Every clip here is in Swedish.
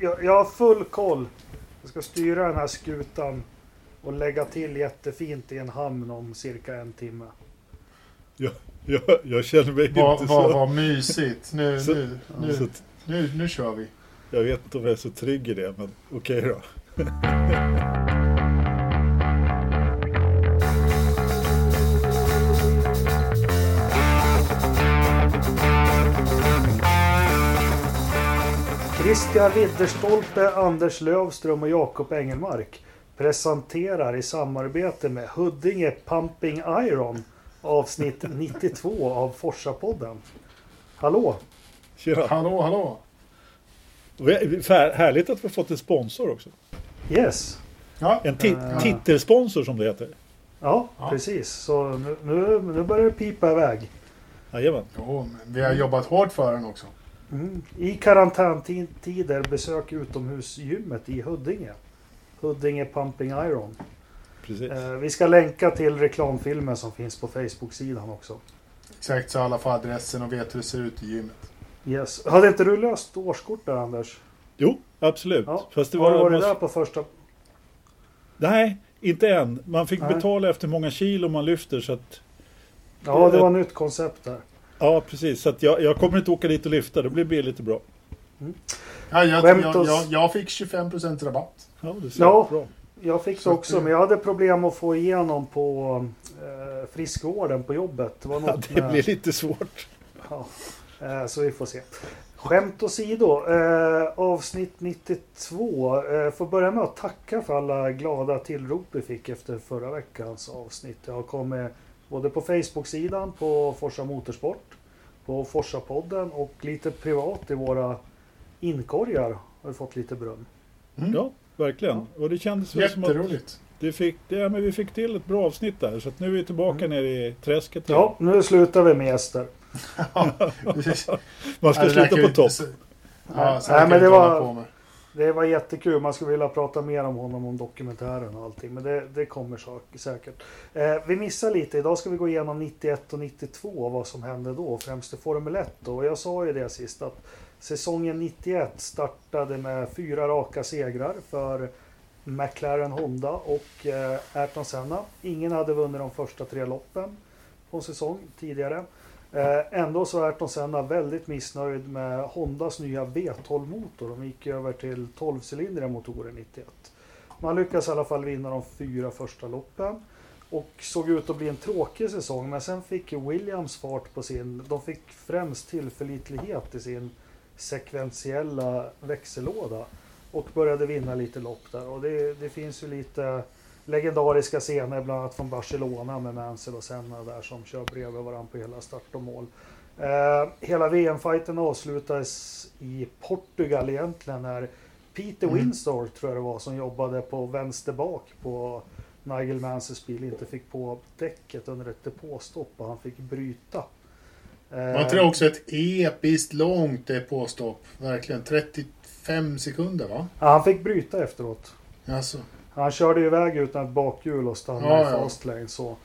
Jag, jag har full koll. Jag ska styra den här skutan och lägga till jättefint i en hamn om cirka en timme. Jag, jag, jag känner mig Vad inte va, så... va mysigt. Nu, Så- nu, nu, så att nu, nu kör vi. jag vet inte om jag är så trygg i det, men okej då. Christian Ridderstolpe, Anders Lövström och Jakob Engelmark presenterar i samarbete med Huddinge Pumping Iron avsnitt 92 av Forsa-podden. Hallå! Tjena. Hallå, hallå. Härligt att vi har fått en sponsor också. Yes! Ja, En ti- Eh. titelsponsor som det heter. Ja, Ja. precis. Så nu, nu, nu börjar det pipa iväg. Jajamän. jo, men vi har jobbat hårt för den också. Mm. I karantäntider besök utomhusgymmet i Huddinge. Huddinge Pumping Iron. Precis. Eh, vi ska länka till reklamfilmen som finns på Facebook-sidan också. Exakt så alla får adressen och vet hur det ser ut i gymmet. Yes. Hade inte du löst årskort där Anders? Jo, absolut. Ja. Fast det Har du var... varit man- där på första? Nej, inte än. Man fick Nej. betala efter många kilo man lyfter. Så att, Ja, det var ett nytt koncept där. Ja, precis. Så att jag, jag kommer inte åka dit och lyfta. Det blir billigt och bra. Ja, jag, jag, jag, jag fick 25% rabatt. Ja, det ser Ja. bra. Jag fick det också, men jag hade problem att få igenom på eh, friskvården på jobbet. Det var Ja, något det med- blir lite svårt. Ja, eh, så vi får se. Skämt åsido, eh, avsnitt 92. Eh, får börja med att tacka för alla glada tillrop vi fick efter förra veckans avsnitt. Det har kommit både på Facebook-sidan på Forsa Motorsport, på Forsa-podden och lite privat i våra inkorgar har vi fått lite beröm. Mm. Ja, verkligen. Och det kändes väl som att det fick, det, ja, men vi fick till ett bra avsnitt där. Så att nu är vi tillbaka Mm. nere i träsket. Ja, nu slutar vi med gäster. Man ska Ja, sluta på topp. Ja, så Nej, här men kan det var- på med. Det var jättekul, man skulle vilja prata mer om honom, om dokumentären och allting. Men det, det kommer sak, säkert. Eh, vi missar lite, idag ska vi gå igenom 91 och 92, vad som hände då, främst i Formel 1. Då. Och jag sa ju det sist att säsongen 91 startade med fyra raka segrar för McLaren Honda och eh, Ayrton Senna. Ingen hade vunnit de första tre loppen på en säsong tidigare. Eh, ändå så är Ayrton Senna väldigt missnöjd med Hondas nya V12-motor. De gick över till 12-cylindriga motorer 91. Man lyckades i alla fall vinna de fyra första loppen. Och såg ut att bli en tråkig säsong. Men sen fick Williams fart på sin... De fick främst tillförlitlighet i sin sekventiella växellåda. Och började vinna lite lopp där. Och det, det finns ju lite legendariska scener, bland annat från Barcelona med Mansell och Senna där som kör bredvid varandra på hela start och mål. Eh, hela VM-fighten avslutades i Portugal egentligen när Peter Mm. Winstor, tror jag det var, som jobbade på vänster bak på Nigel Mansells bil inte fick på däcket under ett depåstopp och han fick bryta. Eh, Var inte det också ett episkt långt depåstopp? Verkligen. 35 sekunder va? ja, han fick bryta efteråt. Alltså. Han körde ju iväg utan ett bakhjul och stannade Ja, i fast lane. Så.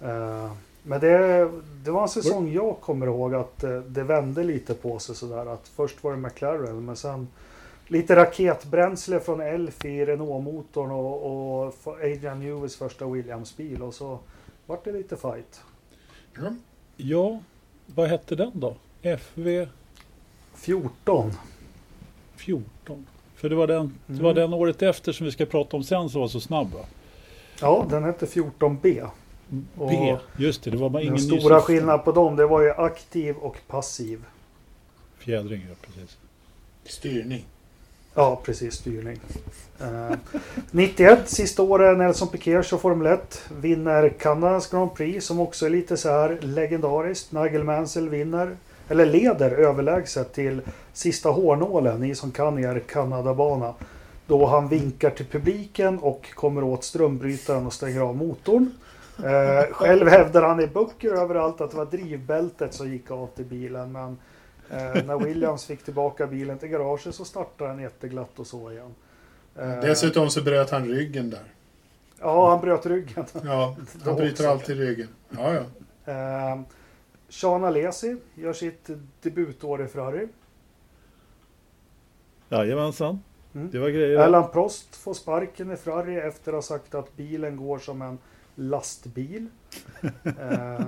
Eh, men det, det var en säsong jag kommer ihåg att eh, det vände lite på sig sådär. Att först var det McLaren men sen lite raketbränsle från Elf i Renault-motorn och, och Adrian Newes första Williams-bil. Och så vart det lite fight. Ja. Ja, vad hette den då? FV 14. 14. För det var, den, det Mm. var den året efter som vi ska prata om sen som var så snabb va? Ja, den hette 14B. Och B, just det. Det var bara ingen Den stora siffra. skillnaden på dem det var ju aktiv och passiv. Fjädring, ja precis. Styrning. Ja, precis. Styrning. Eh, 91, sista året Nelson Piquet kör Formel 1. Vinner Kanadas Grand Prix som också är lite så här legendariskt. Nigel Mansell vinner, eller leder överlägset till sista hårnålen, ni som kan er Kanadabana. Då han vinkar till publiken och kommer åt strömbrytaren och stänger av motorn. Eh, själv hävdar han i böcker överallt att det var drivbältet som gick av till bilen. Men eh, när Williams fick tillbaka bilen till garaget så startade den jätteglatt och så igen. Eh, Dessutom så bröt han ryggen där. Ja, han bröt ryggen. Ja, han bryter alltid ryggen. Ja, ja. Sean Alesi gör sitt debutår i Ferrari. Jajamensan. Mm. Det var grejer. Alan Prost får sparken i Ferrari efter att ha sagt att bilen går som en lastbil. eh,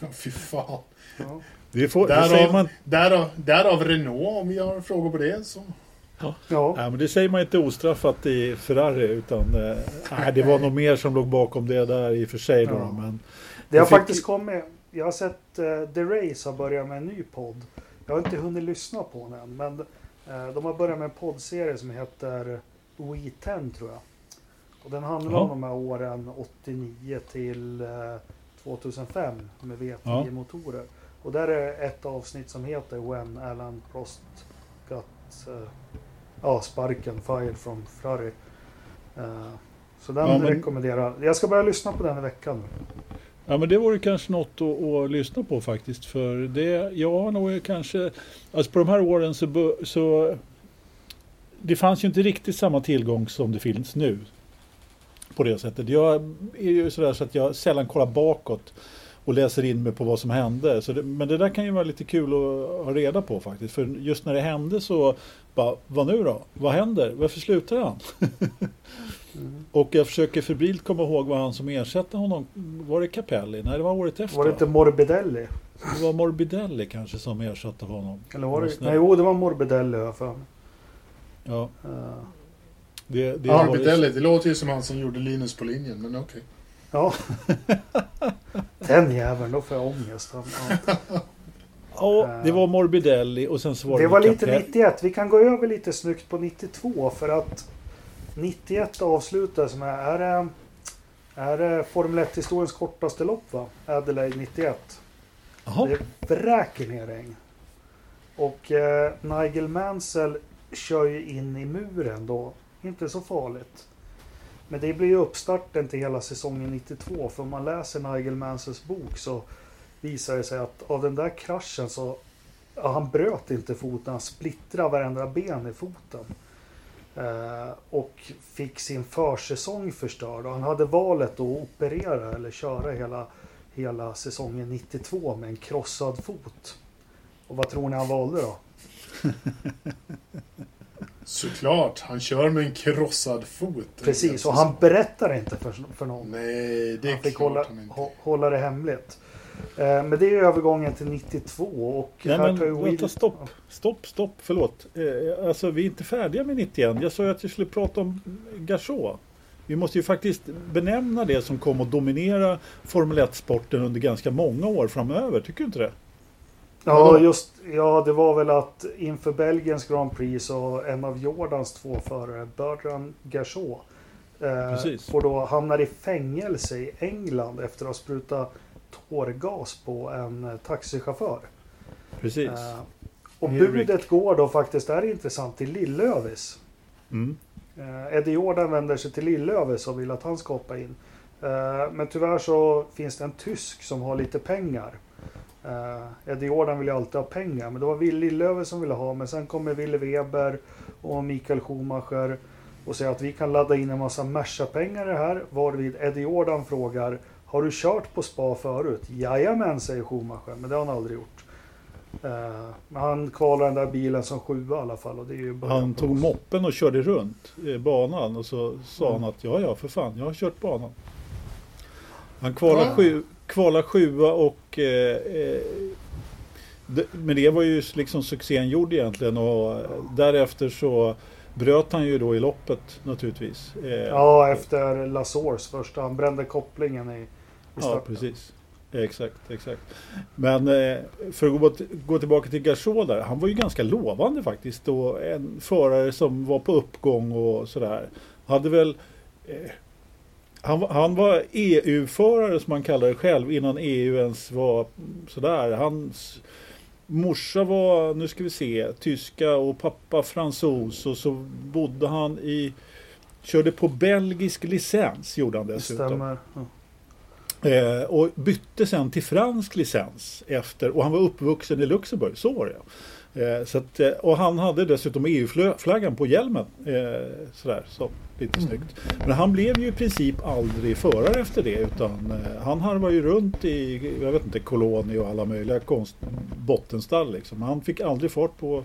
Fy fan. ja. Det, får, det, säger Därav, man, därav, därav Renault om vi har frågor på det. Så. Ja. ja, men det säger man inte ostraffat i Ferrari. Utan, eh, nej, det var nog mer som låg bakom det där i och för sig. Då, Ja. men, Det har fick- faktiskt kommit. Jag har sett uh, The Race har börjat med en ny podd. Jag har inte hunnit lyssna på den än. Men eh, de har börjat med en poddserie som heter We 10 tror jag. Och den handlar Jaha. om de här åren 89 till eh, 2005 med V10-motorer. Och där är ett avsnitt som heter When Alan Prost got uh, ja, sparken, fired from Ferrari. Eh, så den Ja, men- rekommenderar jag. ska börja lyssna på den i veckan. Ja men det vore kanske något att, att lyssna på faktiskt. För det, jag har nog kanske, alltså på de här åren så, så det fanns ju inte riktigt samma tillgång som det finns nu. På det sättet. Jag är ju sådär så att jag sällan kollar bakåt och läser in mig på vad som hände. Så det, men det där kan ju vara lite kul att ha reda på faktiskt. För just när det hände så, bara, vad nu då? Vad händer? Varför slutar han? Mm. Och jag försöker febrilt komma ihåg vad han som ersatte honom, var det Capelli? Nej det var året efter. Var det inte Morbidelli? Det var Morbidelli kanske som ersatte honom. Eller var det? Nej, jo, det var Morbidelli har jag för mig. Ja, Eh, det, det Morbidelli, det låter ju som han som gjorde Linus på linjen, men okej. ja. Den jäveln, då får jag ångest. Ja. Det var Morbidelli och sen så var det, Det var lite Capelli. 91. Vi kan gå över lite snyggt på 92 för att 91 avslutas med, är det, är det Formel 1-historiens kortaste lopp va? Adelaide 91. Jaha, Det vräker ner regn. Och eh, Nigel Mansell kör ju in i muren då. Inte så farligt. Men det blir ju uppstarten till hela säsongen 92. För om man läser Nigel Mansells bok så visar det sig att av den där kraschen så ja, han bröt inte foten, han splittrade varenda ben i foten. Eh, och fick sin försäsong förstörd. Och han hade valet att operera eller köra hela, hela säsongen 92 med en krossad fot. Och vad tror ni han valde då? Såklart, han kör med en krossad fot. Precis, och han berättar inte för, för någon. Nej, det är Han fick klart hålla, han inte. hå- hålla det hemligt. Eh, men det är övergången till 92 och nej här men tar ju vänta, stopp, stopp, stopp, förlåt. Eh, alltså vi är inte färdiga med 91. Jag sa ju att jag skulle prata om Gachot. Vi måste ju faktiskt benämna det som kom att dominera Formel 1-sporten under ganska många år framöver. Tycker du inte det? Ja, just ja, det var väl att inför Belgiens Grand Prix så en av Jordans två förare, Bertrand Gachot, eh, får då hamnar i fängelse i England efter att ha sprutat tårgas på en taxichaufför. Precis. Eh, och Henrik. budet går då faktiskt, det här är intressant, till Lillövis. Mm. Eh, Eddie Jordan vänder sig till Lillövis och vill att han ska hoppa in. Eh, men tyvärr så finns det en tysk som har lite pengar. Eh, Eddie Jordan vill ju alltid ha pengar, men det var Will Lillövis som ville ha. Men sen kommer Wille Weber och Mikael Schumacher och säger att vi kan ladda in en massa Merca-pengar i det här. Varvid Eddie Jordan frågar Har du kört på spa förut? Jajamän, säger Schumacher, men det har han aldrig gjort. Men han kvalar den där bilen som sjua i alla fall. Och det är ju Han tog moppen och körde runt banan och så sa Mm. han att ja, ja, för fan, jag har kört banan. Han kvalade, Ja. sju, kvalade sjua och eh, eh, det, men det var ju liksom succén gjord egentligen och eh, därefter så bröt han ju då i loppet naturligtvis. Eh, Ja, efter Lasors första. Han brände kopplingen i Ja, precis. Exakt, exakt. Men eh, för att gå, gå tillbaka till Gachot där. Han var ju ganska lovande faktiskt. Och en förare som var på uppgång och sådär. Hade väl... Eh, han, var- han var EU-förare som han kallar det själv innan EU ens var sådär. Hans morsa var, nu ska vi se, tyska och pappa fransos. Och så bodde han i... Körde på belgisk licens gjorde han Det dessutom. stämmer. Ja. Eh, och bytte sen till fransk licens efter och han var uppvuxen i Luxemburg, så var det. Eh, så att, eh, och han hade dessutom EU-flaggan på hjälmen. Eh, sådär, så lite Mm. snyggt. Men han blev ju i princip aldrig förare efter det utan eh, han harvade ju runt i, jag vet inte, koloni och alla möjliga konst, bottenstall liksom. Han fick aldrig fart på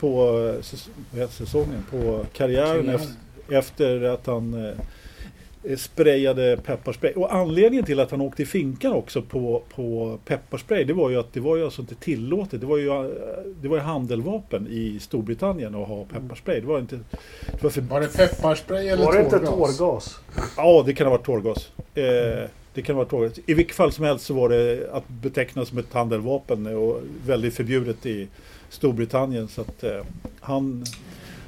på eh, säsongen, på karriären Karriären. efter, efter att han eh, sprayade pepparspray. Och anledningen till att han åkte i finkan också på, på pepparspray det var ju att det var ju alltså inte tillåtet. Det var ju, eh, det var ju handeldvapen i Storbritannien att ha pepparspray. Det var inte... Det var för, Var det pepparspray eller Var det inte tårgas? tårgas? ja, det kan ha varit tårgas. Eh, det kan ha varit tårgas. I vilket fall som helst så var det att beteckna som ett handeldvapen och väldigt förbjudet i Storbritannien. Så att eh, han,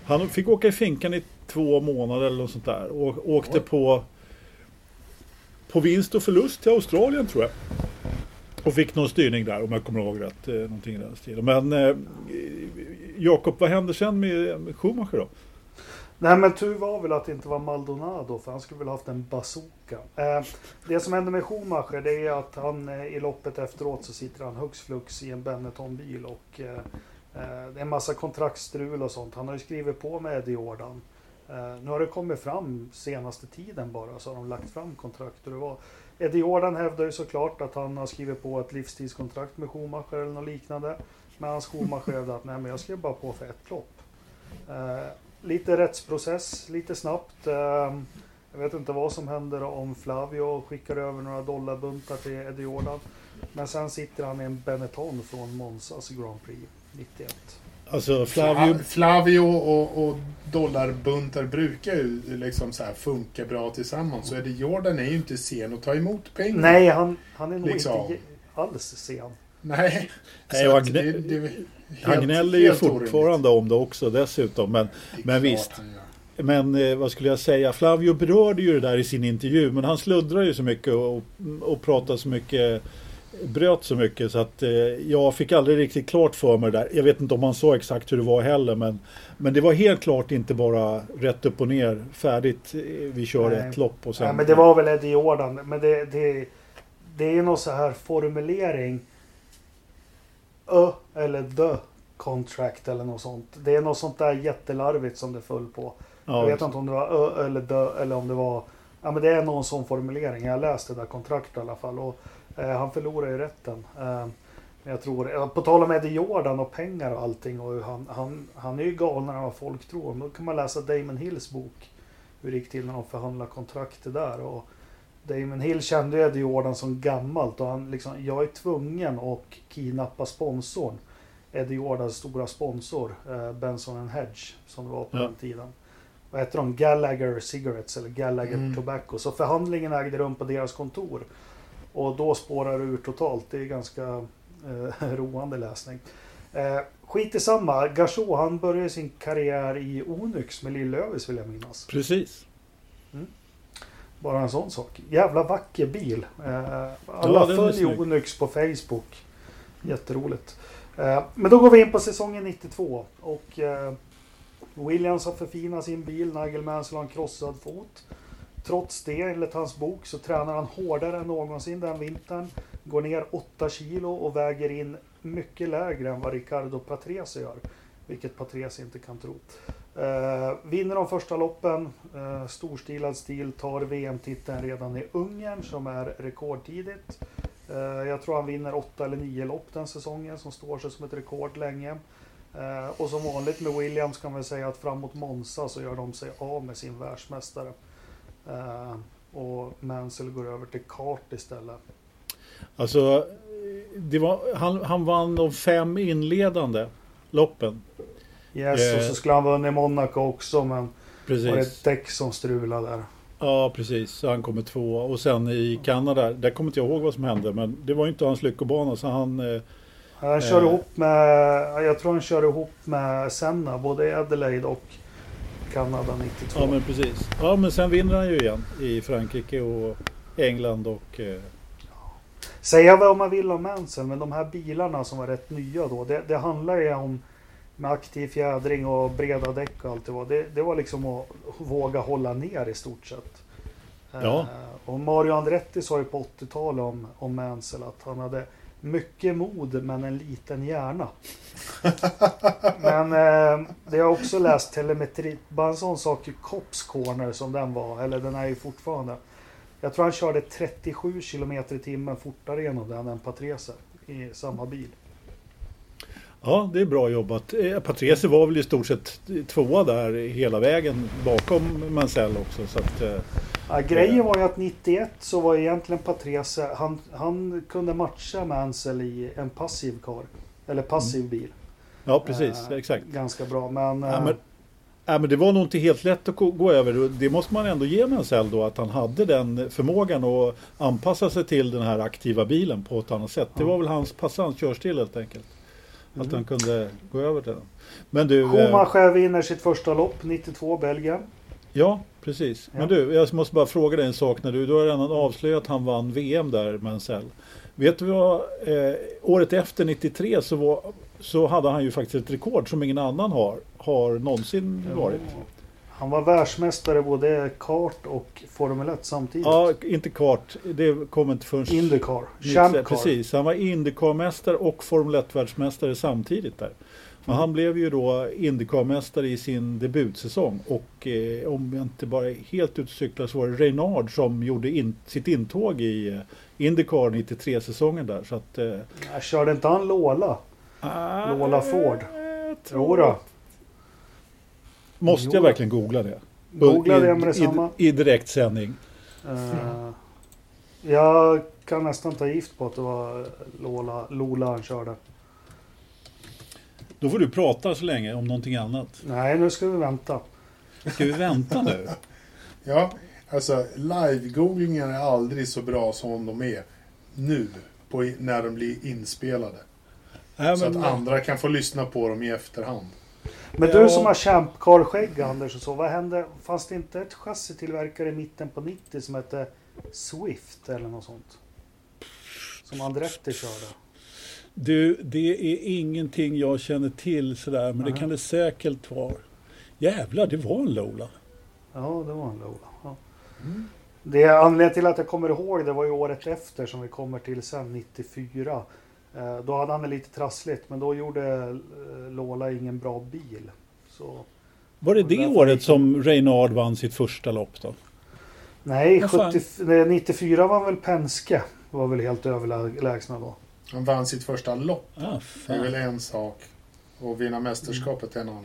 han fick åka i finkan i två månader eller något sånt där. Och åkte på, på vinst och förlust till Australien tror jag. Och fick någon styrning där om jag kommer ihåg rätt. Eh, någonting i den stilen. Men eh, Jakob, vad hände sen med, med Schumacher då? Nej men tur var väl att det inte var Maldonado för han skulle väl haft en bazooka. Eh, det som hände med Schumacher det är att han eh, i loppet efteråt så sitter han hux flux i en Benetton-bil och eh, eh, det är en massa kontraktstrul och sånt. Han har ju skrivit på med Eddie Jordan. Eh, nu har det kommit fram senaste tiden bara så har de lagt fram kontrakt och det var Eddie Jordan hävdar ju såklart att han har skrivit på ett livstidskontrakt med Schumacher eller något liknande. Men hans Schumacher hävdar att nej men jag skrev bara på för ett lopp. Eh, lite rättsprocess, lite snabbt. Eh, jag vet inte vad som händer om Flavio skickar över några dollarbuntar till Eddie Jordan. Men sen sitter han i en Benetton från Monzas Grand Prix 91. Alltså Flavio... Flavio, Flavio och, och dollarbuntar brukar ju liksom så här funka bra tillsammans. Så Eddie Jordan är ju inte sen att ta emot pengar. Nej, han, han är nog Liksom. inte alls sen. Nej. Nej, han det- det är helt- Han gnäller ju helt orimligt. fortfarande om det också dessutom. Men, men visst. men eh, vad skulle jag säga? Flavio berörde ju det där i sin intervju. Men han sluddrar ju så mycket och, och pratar så mycket. Bröt så mycket så att eh, jag fick aldrig riktigt klart för mig det där. Jag vet inte om han sa exakt hur det var heller. Men, men det var helt klart inte bara rätt upp och ner. Färdigt. eh, Vi kör Nej. ett lopp och sen. Nej, men det var väl Eddie Jordan. Men det, det, det är någon så här formulering. Ö eller the contract eller något sånt. Det är något sånt där jättelarvigt som det föll på. ja, Jag vet inte om det var ö eller dö eller om det var... Ja men det är någon sån formulering. Jag läste det där kontraktet i alla fall. Och, han förlorade ju rätten. Eh, men jag tror, eh, på tal om Eddie Jordan och pengar och allting. Och han, han, han är ju galnare än vad folk tror. Då kan man läsa Damon Hills bok. Hur det gick till när de förhandlade kontraktet där. Och Damon Hill kände ju Eddie Jordan som gammalt. Och han liksom, jag är tvungen att kidnappa sponsorn. Eddie Jordans stora sponsor, eh, Benson Hedge, som det var på Ja. den tiden. Vad heter de? Gallagher Cigarettes eller Gallagher Mm. Tobacco. Så förhandlingen ägde rum på deras kontor. Och då spårar det ur totalt. Det är ganska eh, roande läsning. Eh, skit i samma. Gachot han började sin karriär i Onyx med Lill-Lövis vill jag minnas. Precis. Bara en sån sak. Jävla vacker bil. Eh, Ja, alla är följer. Onyx på Facebook. Jätteroligt. Eh, men då går vi in på säsongen 92. Och eh, Williams har förfinat sin bil. Nigel Mansell har en krossad fot. Trots det, enligt hans bok, så tränar han hårdare än någonsin den vintern. Går ner 8 kilo och väger in mycket lägre än vad Ricardo Patrese gör. Vilket Patrese inte kan tro. Eh, vinner de första loppen, eh, storstilad stil, tar VM-titeln redan i Ungern som är rekordtidigt. Eh, jag tror han vinner åtta eller nio lopp den säsongen som står sig som ett rekord länge. Eh, och som vanligt med Williams kan man säga att framåt Monza så gör de sig av med sin världsmästare. Eh, och Mansell går över till kart istället. Alltså, var, han, han vann de fem inledande loppen. Yes, Eh. och så skulle han vunnit Monaco också men var det Precis. ett däck som strulade där. Ja, precis. Så han kommer tvåa. Och sen i Kanada, där kommer inte jag ihåg vad som hände. Men det var ju inte hans lyckobana. Så han... Eh, Han kör Eh. ihop med, jag tror han kör ihop med Senna, både i Adelaide och Kanada 92. ja, men precis. Ja, men sen vinner han ju igen i Frankrike och England och... Eh, Säga vad man vill om Mansell, men de här bilarna som var rätt nya då, det, det handlar ju om med aktiv fjädring och breda däck och allt det var. Det, det var liksom att våga hålla ner i stort sett. Ja. Eh, och Mario Andretti sa ju på 80-talet om, om Mansell att han hade mycket mod men en liten hjärna. men eh, det har jag också läst telemetri, bara en sån sak i Cops Corner som den var, eller den är ju fortfarande. Jag tror han körde 37 km i timmen fortare genom den än Patrese i samma bil. Ja, det är bra jobbat. Eh, Patrese var väl i stort sett tvåa där hela vägen bakom Mansell också. Så att, eh, Ja, grejen var ju att 91 så var egentligen Patrese, han, han kunde matcha Mansell i en passiv kar. Eller passiv Mm. bil. ja, precis. Eh, Exakt. Ganska bra. Men, Ja, eh, men, ja, men det var nog inte helt lätt att gå- över. Det måste man ändå ge Mansell då. Att han hade den förmågan att anpassa sig till den här aktiva bilen på ett annat sätt. Det var väl hans, passa hans körstil helt enkelt. Att Mhm. han kunde gå över till den. Men du... eh, Schumacher vinner sitt första lopp 92 Belgien. Ja, precis. Ja. Men du, jag måste bara fråga dig en sak. När du, du har redan avslöjat att han vann VM där, Mansell. Vet du vad? Eh, året efter 93 så, var, så hade han ju faktiskt ett rekord som ingen annan har, har någonsin varit. Han var världsmästare både kart och Formel 1 samtidigt. Ja, inte kart. Det kom inte förrän... Indycar. Champ. Precis, han var Indycar-mästare och Formel 1-världsmästare samtidigt där. Men Mm. han blev ju då Indycar-mästare i sin debutsäsong och eh, om jag inte bara helt ute och cyklar så var det Reynard som gjorde in, sitt intåg i eh, Indycar 93-säsongen där. Så att, eh, Jag körde inte han Lola? Lola Ford. Jag Jo då. Måste jag verkligen googla det? Googla det med I, detsamma. i, I direktsändning. Eh, jag kan nästan ta gift på att det var Lola, Lola han körde. Då får du prata så länge om någonting annat. Nej, nu ska vi vänta. Ska vi vänta nu? Ja, alltså live-googlingen är aldrig så bra som de är nu. På, när de blir inspelade. Nej, Så men- att andra kan få lyssna på dem i efterhand. Men du som har Champ car-skägg Anders och så. Vad hände? Fanns det inte ett chassitillverkare i mitten på 90 som hette Swift eller något sånt? Som Andretti körde. Du, det är ingenting jag känner till sådär, men det Nej. kan det säkert vara. Jävlar, det var en Lola. Ja, det var en Lola. Ja. Det är anledningen till att jag kommer ihåg det var ju året efter som vi kommer till sen, 94. Eh, Då hade han det lite trassligt, men då gjorde eh, Lola ingen bra bil. Så, Var det det året gick- som Reynard vann sitt första lopp då? nej, Vad fan? 70, nej, 94 var väl Penske. Var väl helt överlägsna då. Han vann sitt första lopp. Ah, Det är väl en sak. Och vinna mästerskapet är en annan.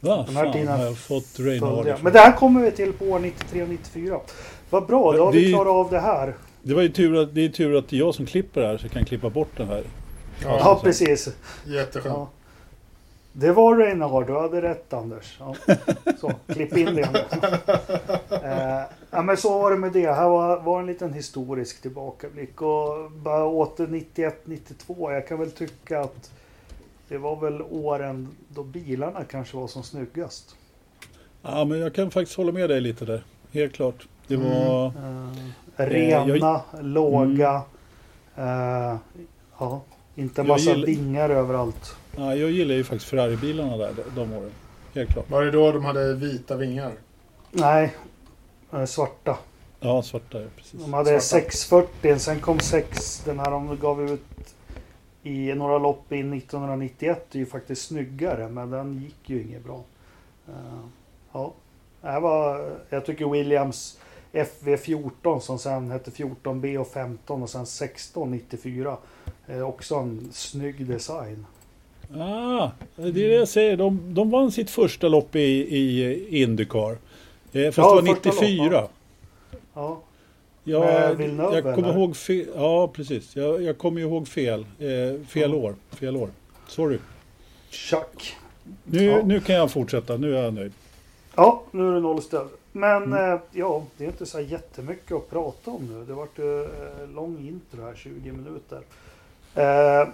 Va, fan har jag fått Reynard? Men det här kommer vi till på år 93 och 94. Vad bra, då har vi Vi- klarat av det här. Det var ju tur att, det är tur att det är jag som klipper här så jag kan klippa bort den här. Ja, Ja, precis. Jätteskönt. Ja. Det var Reynard, du hade rätt Anders. Ja. Så, klipp in det. Eh, ja, men så var det med det. Här var, var en liten historisk tillbakablick. Och bara åter 91-92. Jag kan väl tycka att det var väl åren då bilarna kanske var som snyggast. Ja, men jag kan faktiskt hålla med dig lite där. Helt klart. Det Mm. var... Eh, rena, jag- låga. Eh, ja, inte en Jag massa gillar- vingar överallt. Ja, jag gillar ju faktiskt Ferrari-bilarna där de åren. Helt klart. Var det då de hade vita vingar? Nej, eh, svarta. Ja, svarta, precis. De hade Svarta. 640, sen kom 6, den här de gav ut i några lopp in 1991 är ju faktiskt snyggare men den gick ju inget bra. Eh, ja, det här var, jag tycker Williams FV14 som sen hette 14B och 15 och sen 16 94 är också en snygg design. Ah, det är det jag säger. De, de vann sitt första lopp i, i Indycar. Eh, fast Ja, det var första lopp, 94. Ja, Ja, Villeneuve, jag kommer ihåg fel. Ja, precis. Jag, jag kommer ihåg fel. Eh, fel Ja. år. Fel år. Sorry. Chuck. Nu, Ja. nu kan jag fortsätta. Nu är jag nöjd. Ja, nu är det nollställ. Men Mm. eh, ja, det är inte så här jättemycket att prata om nu. Det har varit eh, lång intro här, 20 minuter. Eh,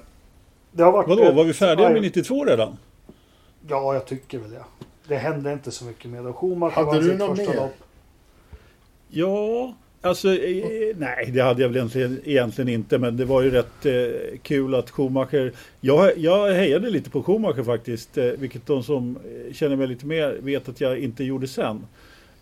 det har varit... Vadå, ett- var vi färdiga med 92 redan? Ja, jag tycker väl det. Det hände inte så mycket med det. Schumacher Hade du något mer? lopp. Ja, alltså eh, nej det hade jag väl egentligen, egentligen inte. Men det var ju rätt eh, kul att Schumacher... Jag, jag hejade lite på Schumacher faktiskt. Eh, vilket de som eh, känner mig lite mer vet att jag inte gjorde sen.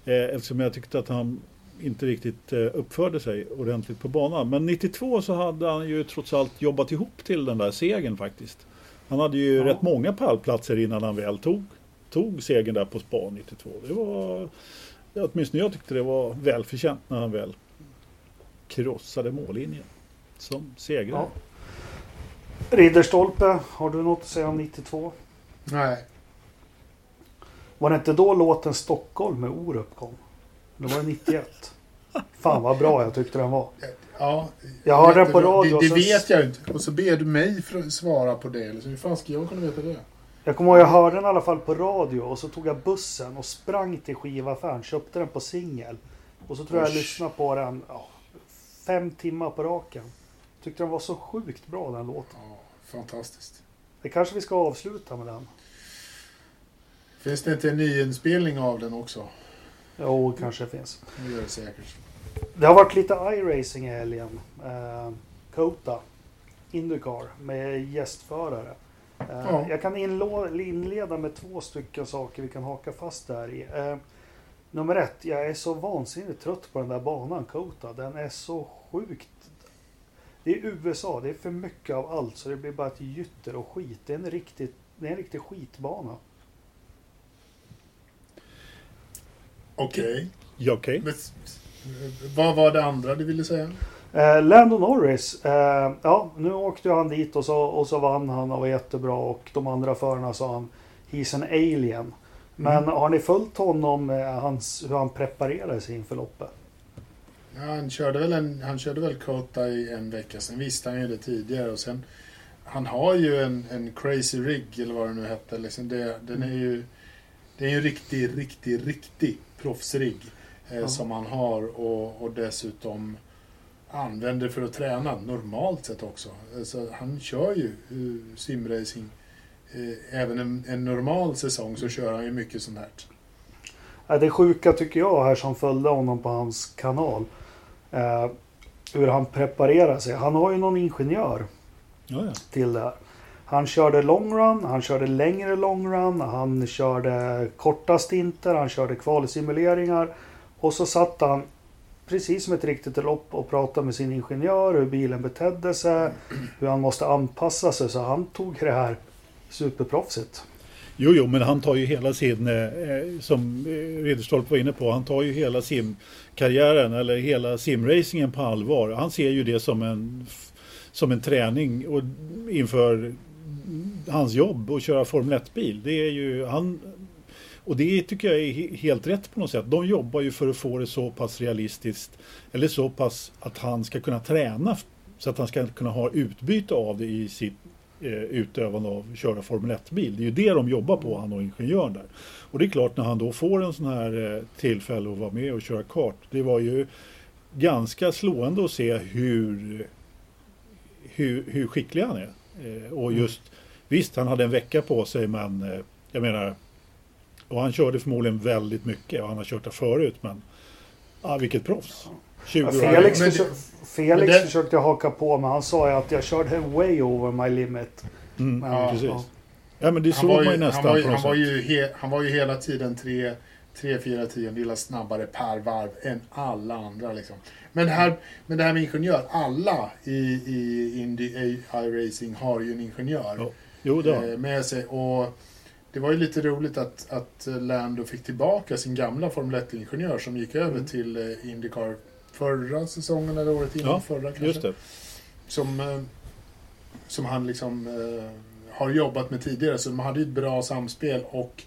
Eh, eftersom jag tyckte att han inte riktigt eh, uppförde sig ordentligt på banan. Men 92 så hade han ju trots allt jobbat ihop till den där segern faktiskt. Han hade ju Ja. rätt många pallplatser innan han väl tog, tog segern där på spa 92. Det var, åtminstone jag tyckte det var välförtjänt när han väl krossade mållinjen som segrare. Ja. Ridderstolpe, har du något att säga om 92? Nej. Var det inte då låten Stockholm med Orup kom? Det var det 91. Fan vad bra jag tyckte den var. Ja, Jag hörde den på radio, Det, det vet jag inte. Och så ber du mig för att svara på det. Liksom. Hur fan ska jag kunna veta det? Jag kommer ihåg jag hörde den i alla fall på radio och så tog jag bussen och sprang till skivaffären, köpte den på singel. Och så tror jag jag lyssnade på den ja, fem timmar på raken. Tyckte den var så sjukt bra den låten. Ja, fantastiskt. Det kanske vi ska avsluta med den. Finns det inte en nyinspelning av den också? Jo, kanske finns. Det gör det säkert. Det har varit lite iRacing i helgen. Eh, Kota, Indycar med gästförare. Eh, Ja. Jag kan inleda med två stycken saker vi kan haka fast där i. Eh, nummer ett, jag är så vansinnigt trött på den där banan Kota. Den är så sjukt... Det är USA, det är för mycket av allt så det blir bara ett gytter och skit. Det är en riktig, det är en riktig skitbana. Okej. Ja, okej. Men, Vad var det andra du ville säga? Eh, Lando Norris, eh, ja nu åkte han dit och så, och så vann han och var jättebra och de andra förarna sa han He's an alien. Men Mm. har ni följt honom, eh, hans, hur han preparerade sig inför loppet? Ja, han, körde väl en, han körde väl Kota i en vecka, sen visste han ju det tidigare och sen Han har ju en, en crazy rig eller vad det nu hette. Liksom det, den är ju Det är ju riktig, riktig, riktig proffsrigg eh, som han har och, och dessutom använder för att träna normalt sett också. Alltså, han kör ju eh, simracing eh, även en, en normal säsong så kör han ju mycket sånt här. Det sjuka tycker jag här som följde honom på hans kanal. Eh, hur han preparerar sig. Han har ju någon ingenjör Ja, ja. till det här. Han körde long run, han körde längre long run, han körde korta stinter, han körde kvalsimuleringar. Och så satt han precis som ett riktigt lopp och pratade med sin ingenjör hur bilen betedde sig, hur han måste anpassa sig. Så han tog det här superproffsigt. Jo, jo, men han tar ju hela sin, eh, som eh, Ridderstolpe var inne på, han tar ju hela simkarriären eller hela simracingen på allvar. Han ser ju det som en, som en träning och inför hans jobb att köra Formel 1-bil. Det är ju, han, och det tycker jag är helt rätt på något sätt. De jobbar ju för att få det så pass realistiskt, eller så pass att han ska kunna träna så att han ska kunna ha utbyte av det i sitt eh, utövande av att köra Formel 1-bil. Det är ju det de jobbar på, han och ingenjören där. Och det är klart när han då får en sån här eh, tillfälle att vara med och köra kart. Det var ju ganska slående att se hur, hur, hur skicklig han är. Eh, och just, visst han hade en vecka på sig men eh, jag menar, och han körde förmodligen väldigt mycket och han har kört det förut men, ja vilket proffs. 20 Ja, år. Felix, men- försö- Felix men det- försökte haka på men han sa ju att jag körde way over my limit. Mm, Men, Ja, precis. ja. Ja men det Han såg var, man ju, nästan han, var, ju, han, var ju he, han var ju hela tiden tre, tre fyra tiondelar snabbare per varv än alla andra. Liksom. Men, här, men det här med ingenjör. Alla i, i Indy iRacing har ju en ingenjör Ja. Jo, eh, med sig. Och det var ju lite roligt att, att Lando fick tillbaka sin gamla Formel 1-ingenjör som gick över Mm. till eh, Indycar förra säsongen eller året innan Ja, förra kanske. Just det. som, eh, som han liksom eh, har jobbat med tidigare. Så de hade ju ett bra samspel och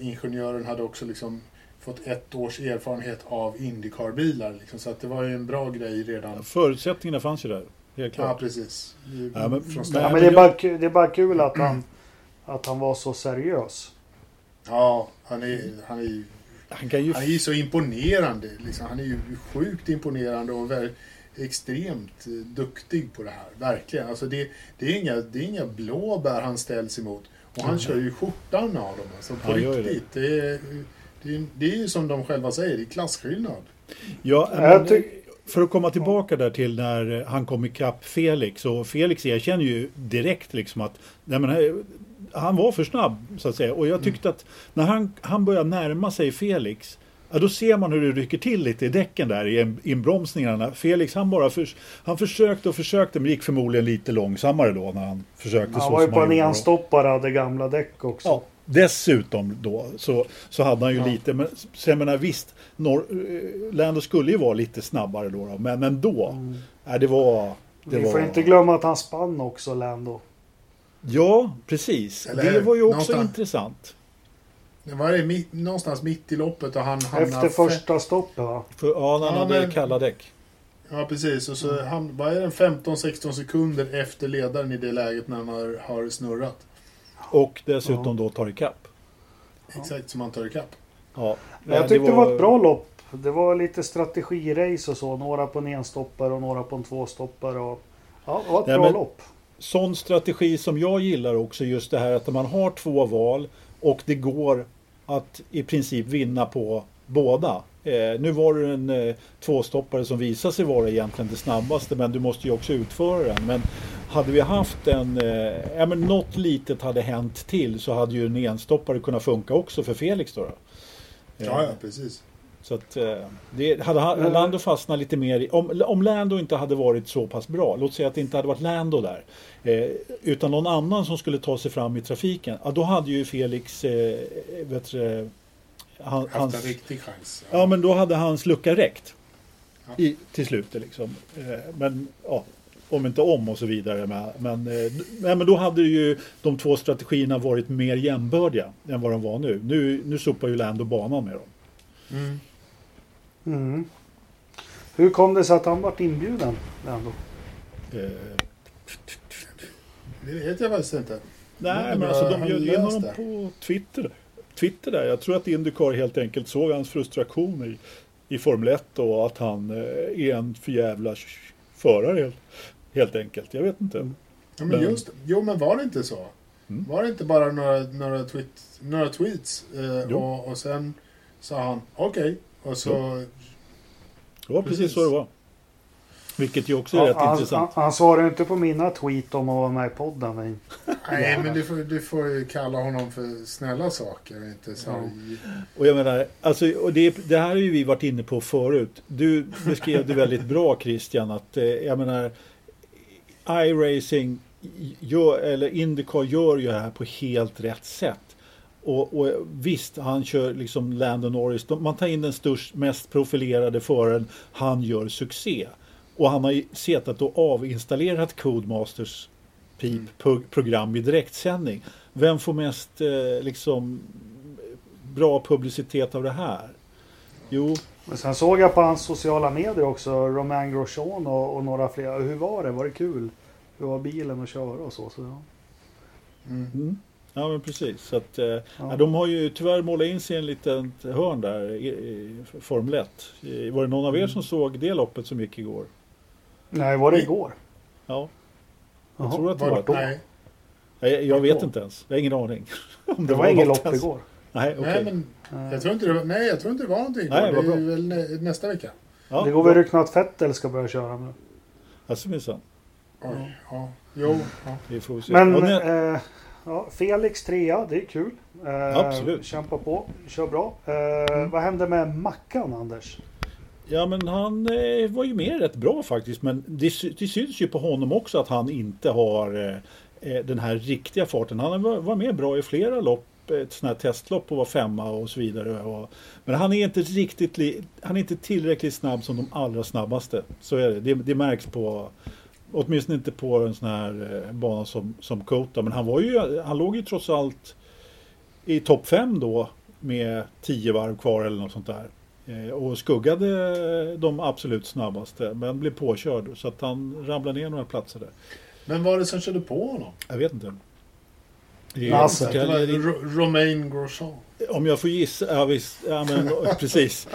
ingenjören hade också liksom fått ett års erfarenhet av Indycar-bilar. Liksom, så att det var ju en bra grej redan. Förutsättningarna fanns ju där. Helt Ja, klart. precis. I- Ja, men- men-. Ja, men det, är bara, det är bara kul att han, att han var så seriös. Ja, han är, han är ju Han kan ju... Han är ju så imponerande. Liksom. Han är ju sjukt imponerande och ver- extremt eh, duktig på det här. Verkligen. Alltså det, det, är inga, det är inga blåbär han ställs emot. Och han Mm. kör ju skjortan av dem. Alltså på Han gör ju riktigt. Det. är, det, är, det är ju som de själva säger, det är klasskillnad. Ja, Jag men, tyck- för att komma tillbaka där till när han kom ikapp Felix. Och Felix erkänner ju direkt liksom att nej men, eh, han var för snabb så att säga. Och jag tyckte att när han, han börjar närma sig Felix. Ja, då ser man hur det rycker till lite i däcken där i in- inbromsningarna. Felix han bara för, han försökte och försökte men gick förmodligen lite långsammare då när han försökte Han så var ju på en enstoppare hade gamla däck också. Ja, dessutom då så, så hade han ju Ja. lite, men så jag menar visst, Nor- eh, Lando skulle ju vara lite snabbare då, då men ändå. Mm. Det var, Vi var- får inte glömma att han spann också, Lando. Ja, precis. Eller det var ju också någonstans- intressant. Det var det mitt, någonstans mitt i loppet och han hamnade... Efter första stoppet va? För, ja, han Ja, hade men- kalla däck. Ja, precis. Och så han, vad är det, 15-16 sekunder efter ledaren i det läget när han har, har snurrat. Och dessutom då tar ikapp. Exakt som han tar ikapp. Ja. Men jag tyckte det var ett bra lopp. Det var lite strategirace och så. Några på en enstoppare och några på en tvåstoppare. Och... Ja, det var ett Nej, bra men- lopp. Sån strategi som jag gillar också, just det här att man har två val och det går att i princip vinna på båda. Eh, nu var det en eh, tvåstoppare som visade sig vara egentligen det snabbaste men du måste ju också utföra den. Men hade vi haft en, eh, ja men något litet hade hänt till så hade ju en enstoppare kunnat funka också för Felix då. då. Eh, Ja, ja, precis. Så att eh, det, hade ha- Men- Lando fastnat lite mer i, om, om Lando inte hade varit så pass bra, låt säga att det inte hade varit Lando där, eh, utan någon annan som skulle ta sig fram i trafiken, ja, då hade ju Felix, eh, vet du, han, Haft hans, en riktig chans. ja men då hade hans lucka räckt Ja. i, till slut liksom. Eh, men ja, om inte om och så vidare. Men, men, eh, nej, men då hade ju de två strategierna varit mer jämbördiga än vad de var nu. Nu, nu sopar ju Lando banan med dem. Mm. Mm. Hur kom det sig att han vart inbjuden, Lando? Eh, Det vet jag faktiskt inte. Nej, Men alltså de har bjöd in honom det. på Twitter. Twitter där. Jag tror att Indycar helt enkelt såg hans frustration i, i Formel 1 och att han eh, är en förjävla förare helt, helt enkelt. Jag vet inte. Ja, men Men- just. Jo, men var det inte så? Mm. Var det inte bara några, några, tweet, några tweets? Eh, Jo. och, och sen sa han okej. Och så... Det var precis, Precis. så det var. Vilket ju också är Ja, rätt han, han, intressant. han svarade inte på mina tweet om att vara med i podden. Men... Nej, men du får, du får ju kalla honom för snälla saker. Inte så här, Och jag menar, alltså, och det, det här har ju vi varit inne på förut. Du beskrev det väldigt bra Christian att eh, jag menar iRacing gör, eller Indycar gör ju det här på helt rätt sätt. Och, och visst, han kör liksom Landon Norris. Man tar in den störst, mest profilerade föraren. Han gör succé. Och han har ju setat och avinstallerat Codemasters PIP-program i direktsändning. Vem får mest eh, liksom bra publicitet av det här? Jo, Men sen såg jag på hans sociala medier också, Romain Grosjean och, och några fler. Hur var det? Var det kul? Hur var bilen att köra och så? så ja. mm. mm. ja men precis. Så att, eh, Ja. de har ju tyvärr målat in sig i en liten hörn där i, i Formel 1. I- Var det någon av er som såg det loppet som gick igår? Nej, var det igår? Ja, jag Jaha, tror att det Var, var. då? nej, Jag, jag vet då? inte ens. Jag har ingen aning. Om Det var inget något lopp ens. igår. Nej, okej. nej, men jag tror inte det var, nej, jag tror inte det var någonting. Nej, det är bra. väl nä, nästa vecka. Ja, det går väl rykten att Vettel ska börja köra nu. Alltså minsann. Ja. Jo, ja. Vi får se. Men när- eh, ja, Felix trea, det är kul. Eh, Absolut. Kämpa på, kör bra. Eh, Vad hände med Mackan, Anders? Ja men han eh, var ju med rätt bra faktiskt. Men det, det syns ju på honom också att han inte har eh, eh, den här riktiga farten. Han var, var med bra i flera lopp. Eh, ett sånt här testlopp och var femma och så vidare. Och, men han är inte riktigt li, han är inte tillräckligt snabb som de allra snabbaste. Så är det. Det, det märks på Åtminstone inte på en sån här eh, bana som, som Kota. Men han var ju, han låg ju trots allt i topp fem då med tio varv kvar eller något sånt där. Eh, Och skuggade de absolut snabbaste men blev påkörd så att han ramlade ner några platser där. Men vad var det som körde på honom? Jag vet inte. Ro- Romain Grosjean. Om jag får gissa, ja visst, ja, men, precis.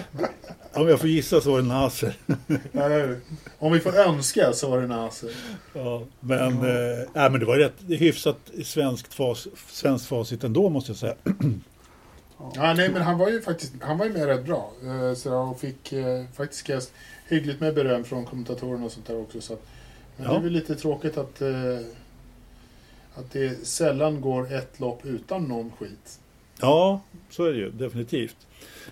Om jag får gissa så var det Nasser. Om vi får önska så var det Nasser. Ja, men, eh, ja, men det var rätt hyfsat svenskt, fas, svenskt facit ändå måste jag säga. Ja, nej, men han var ju faktiskt han var ju med rätt bra. Eh, Så och fick eh, faktiskt hyggligt med beröm från kommentatorerna och sånt där också. Så att, men det Ja. är väl lite tråkigt att, eh, att det sällan går ett lopp utan någon skit. Ja, så är det ju definitivt.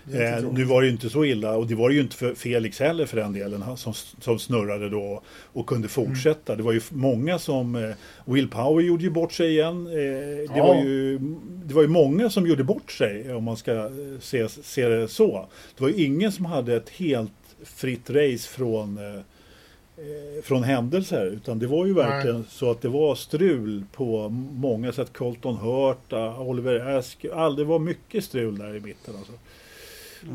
Det Eh, nu var det ju inte så illa och det var det ju inte för Felix heller för den delen han som, som snurrade då och kunde fortsätta. Det var ju många som eh, Will Power gjorde ju bort sig igen. Eh, det, Ja. var ju, det var ju många som gjorde bort sig om man ska eh, se, se det så. Det var ju ingen som hade ett helt fritt race från eh, från händelser utan det var ju verkligen Nej. så att det var strul på många sätt. Colton Hurt, Oliver Ask, all, det var mycket strul där i mitten. Alltså.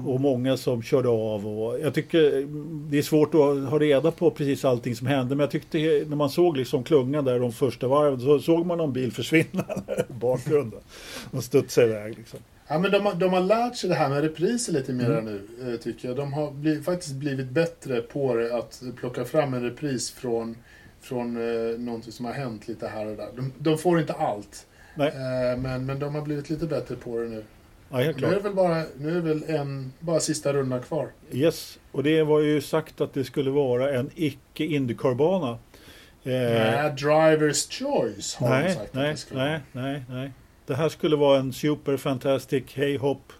Och många som körde av. Och jag tycker mm, det är svårt att ha reda på precis allting som hände. Men jag tyckte när man såg liksom klungan där de första varven så såg man någon bil försvinna i bakgrunden. Och studsa iväg liksom. Ja, men de, har, de har lärt sig det här med repriser lite mer Mm. nu, eh, tycker jag. De har bli, faktiskt blivit bättre på det, att plocka fram en repris från, från eh, någonting som har hänt lite här och där. De, de får inte allt, Nej, eh, men, men de har blivit lite bättre på det nu. ja, helt Nu är det klart. väl bara, nu är det väl en, bara sista rundan kvar. Yes, och det var ju sagt att det skulle vara en icke Indycar-bana. Eh, Nej, Drivers Choice har de nej, sagt att nej, det ska vara. nej, nej, nej. Det här skulle vara en super fantastic hey hop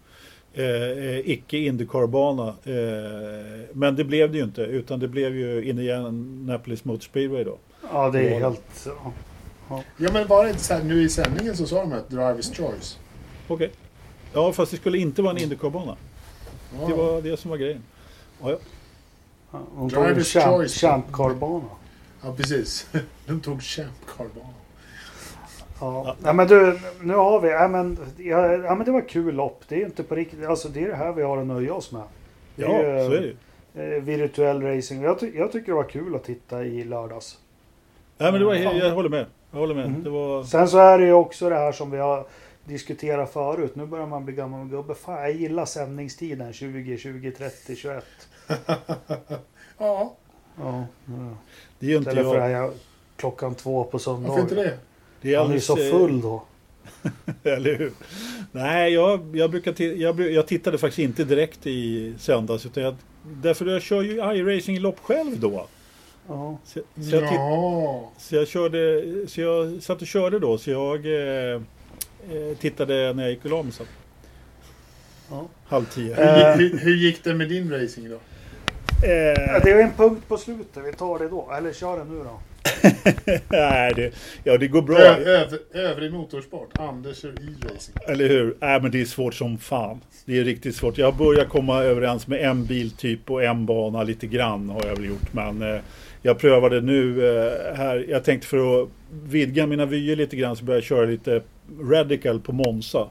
eh, eh, icke Indycar-bana. Eh, men det blev det ju inte utan det blev ju Indianapolis Motor Speedway då. Ja, det är helt... Ja. Ja, men var det inte så här, nu i sändningen så sa de att Drivers Choice. Okej. Ja, fast det skulle inte vara en Indycar-bana. Ja. Det var det som var grejen. Ja, ja. Ja, De tog Drivers champ, choice. champ car-bana. ja, precis. De tog Champ Car-banan. Ja. ja, men du, nu har vi... Ja men, ja, ja, men det var kul lopp. Det är ju inte på riktigt... Alltså det är det här vi har att nöja oss med. Det ja är ju, så är det eh, virtuell racing. Jag, ty jag tycker det var kul att titta i lördags. Nej, men det var, Ja. jag håller med. Jag håller med. Mm. Det var... Sen så är det ju också det här som vi har diskuterat förut. Nu börjar man bli gammal gubbe. Fan, jag gillar sändningstiden 20, 20, 30, 21. Ja, Ja, ja. Det är ju inte Istället för jag. det här klockan två på varför inte söndag. det? Det är Han är ju alldeles, så eh, full då. Eller hur? Nej, jag, jag, brukar jag, jag tittade faktiskt inte direkt i söndags. Utan jag, därför jag kör ju iRacing-lopp själv då. Ja. Så, så, jag, Ja, så jag körde, så jag satt och körde då. Så jag eh, eh, tittade när jag gick och la mig sen. Ja. Halv tio. Eh. hur, hur, hur gick det med din racing då? Ja, Det är en punkt på slutet. Vi tar det då. Eller kör den nu då. Nej, det, ja, det går bra. Ö, övrig motorsport, Anders kör e-racing. Eller hur? Nej, men det är svårt som fan. Det är riktigt svårt. Jag börjar komma överens med en biltyp och en bana lite grann har jag väl gjort. Men eh, jag prövade nu eh, här. Jag tänkte för att vidga mina vyer lite grann så började jag köra lite Radical på Monza.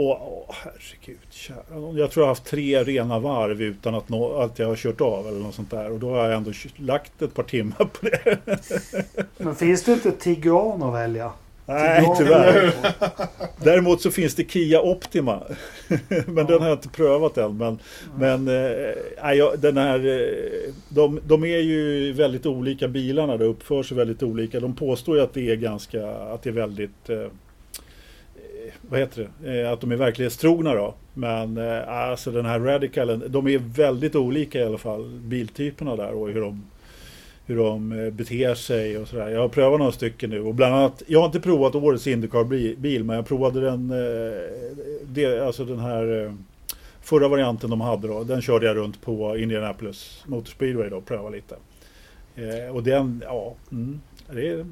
Och åh, herregud, kära. Jag tror jag har haft tre rena varv utan att, nå, att jag har kört av eller något sånt där. Och då har jag ändå lagt ett par timmar på det. Men finns det inte Tiguan att välja? Nej, Tiguan tyvärr. är- Däremot så finns det Kia Optima. men den har jag inte prövat än. Men, men eh, nej, jag- den här, eh, de, de är ju väldigt olika bilarna. De uppför sig väldigt olika. De påstår ju att det är ganska, att det är väldigt, eh, vad heter det, eh, att de är verklighetstrogna då. Men eh, alltså den här Radicalen, de är väldigt olika i alla fall, biltyperna där och hur de hur de eh, beter sig och sådär. Jag har prövat några stycken nu och bland annat, jag har inte provat årets Indycar-bil men jag provade den, eh, alltså den här eh, förra varianten de hade då. Den körde jag runt på Indianapolis Motor Speedway då och prövade lite. Eh, och den, ja, mm, det, är,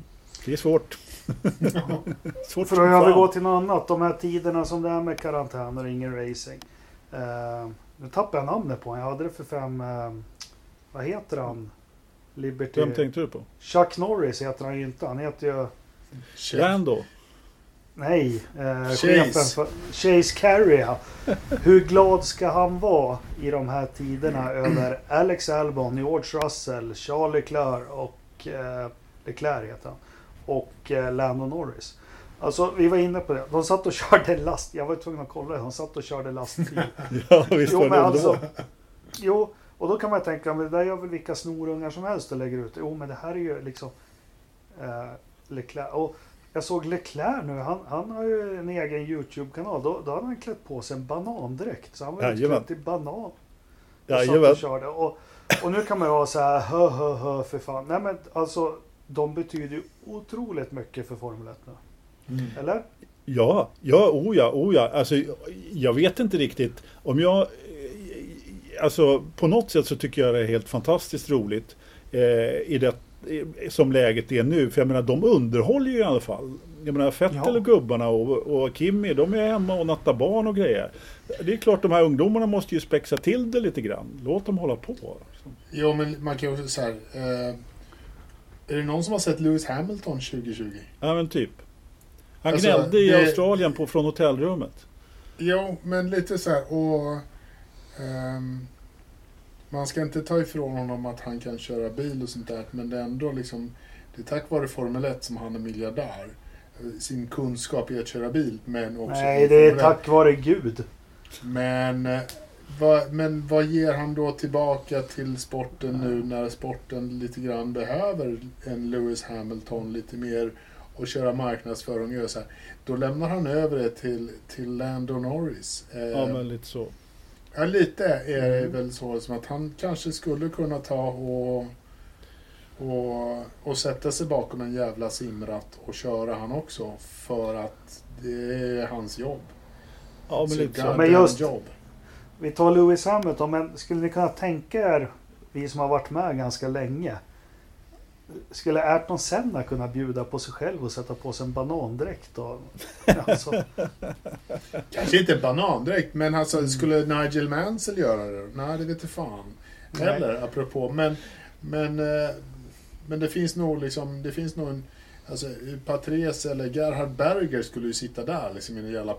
det är svårt svårt För att övergå till något annat. De här tiderna som det är med karantän och ingen racing. Eh, nu tappar jag namnet på honom. Jag hade det för fem... Eh, vad heter han? Liberty... Vem tänkte du på? Chuck Norris heter han ju inte. Han heter ju... Lando? Nej, eh, Chase. chefen för... Chase ja. Hur glad ska han vara i de här tiderna över Alex Albon, George Russell, Charles Leclerc och eh, Leclerc heter han. Och eh, Lando Norris. Alltså vi var inne på det. De satt och körde last. Jag var tvungen att kolla det. De satt och körde lastbil. Ja, visst Jo var men det alltså. alltså... Jo, och då kan man tänka, men det där gör väl vilka snorungar som helst och lägger ut. Jo, men det här är ju liksom eh, Leclerc. Och jag såg Leclerc nu, han, han har ju en egen YouTube-kanal. Då, då hade han klätt på sig en banandräkt. Så han var Jajamän. utklädd till banan. Och och körde. Och, och nu kan man ju vara så här, hö, hö, hö, för fan. Nej men alltså, de betyder ju otroligt mycket för Formel 1 nu. Mm. Eller? Ja, ja, oh ja, oh ja. Alltså, jag vet inte riktigt. Om jag... eh, Alltså, på något sätt så tycker jag det är helt fantastiskt roligt eh, i det, i- som läget är nu. För jag menar, de underhåller ju i alla fall jag menar Fettel Ja. och gubbarna och, och Kimmy, de är hemma och nattar barn och grejer. Det är klart de här ungdomarna måste ju spexa till det lite grann. Låt dem hålla på. Jo, men man kan ju också så här. Eh, är det någon som har sett Lewis Hamilton 2020? Ja men typ. Han Alltså, gnällde i det- Australien på, från hotellrummet. Jo, men lite så här och... ehm, man ska inte ta ifrån honom att han kan köra bil och sånt där, men det är ändå liksom... Det är tack vare Formel 1 som han är miljardär. Sin kunskap i att köra bil, men också... Nej, det är Formel 1. tack vare Gud. Men, vad, men vad ger han då tillbaka till sporten nu när sporten lite grann behöver en Lewis Hamilton lite mer och köra marknadsföring och så här. Då lämnar han över det till, till Lando Norris. Eh, Ja men lite så. Ja, lite är det Mm. väl så som att han kanske skulle kunna ta och, och, och sätta sig bakom en jävla simratt och köra han också. För att det är hans jobb. Ja men Så lite så. Men just- jobb. Vi tar Lewis Hamilton, men skulle ni kunna tänka er, vi som har varit med ganska länge. Skulle Ayrton Senna kunna bjuda på sig själv och sätta på sig en banandräkt? Då? Alltså, Kanske inte banan direkt, men alltså, Mm. skulle Nigel Mansell göra det? Nej, det vet inte fan. Nej. Heller, apropå. Men, men, eh, men det finns nog liksom, det finns nog en, alltså Patres eller Gerhard Berger skulle ju sitta där liksom i en jävla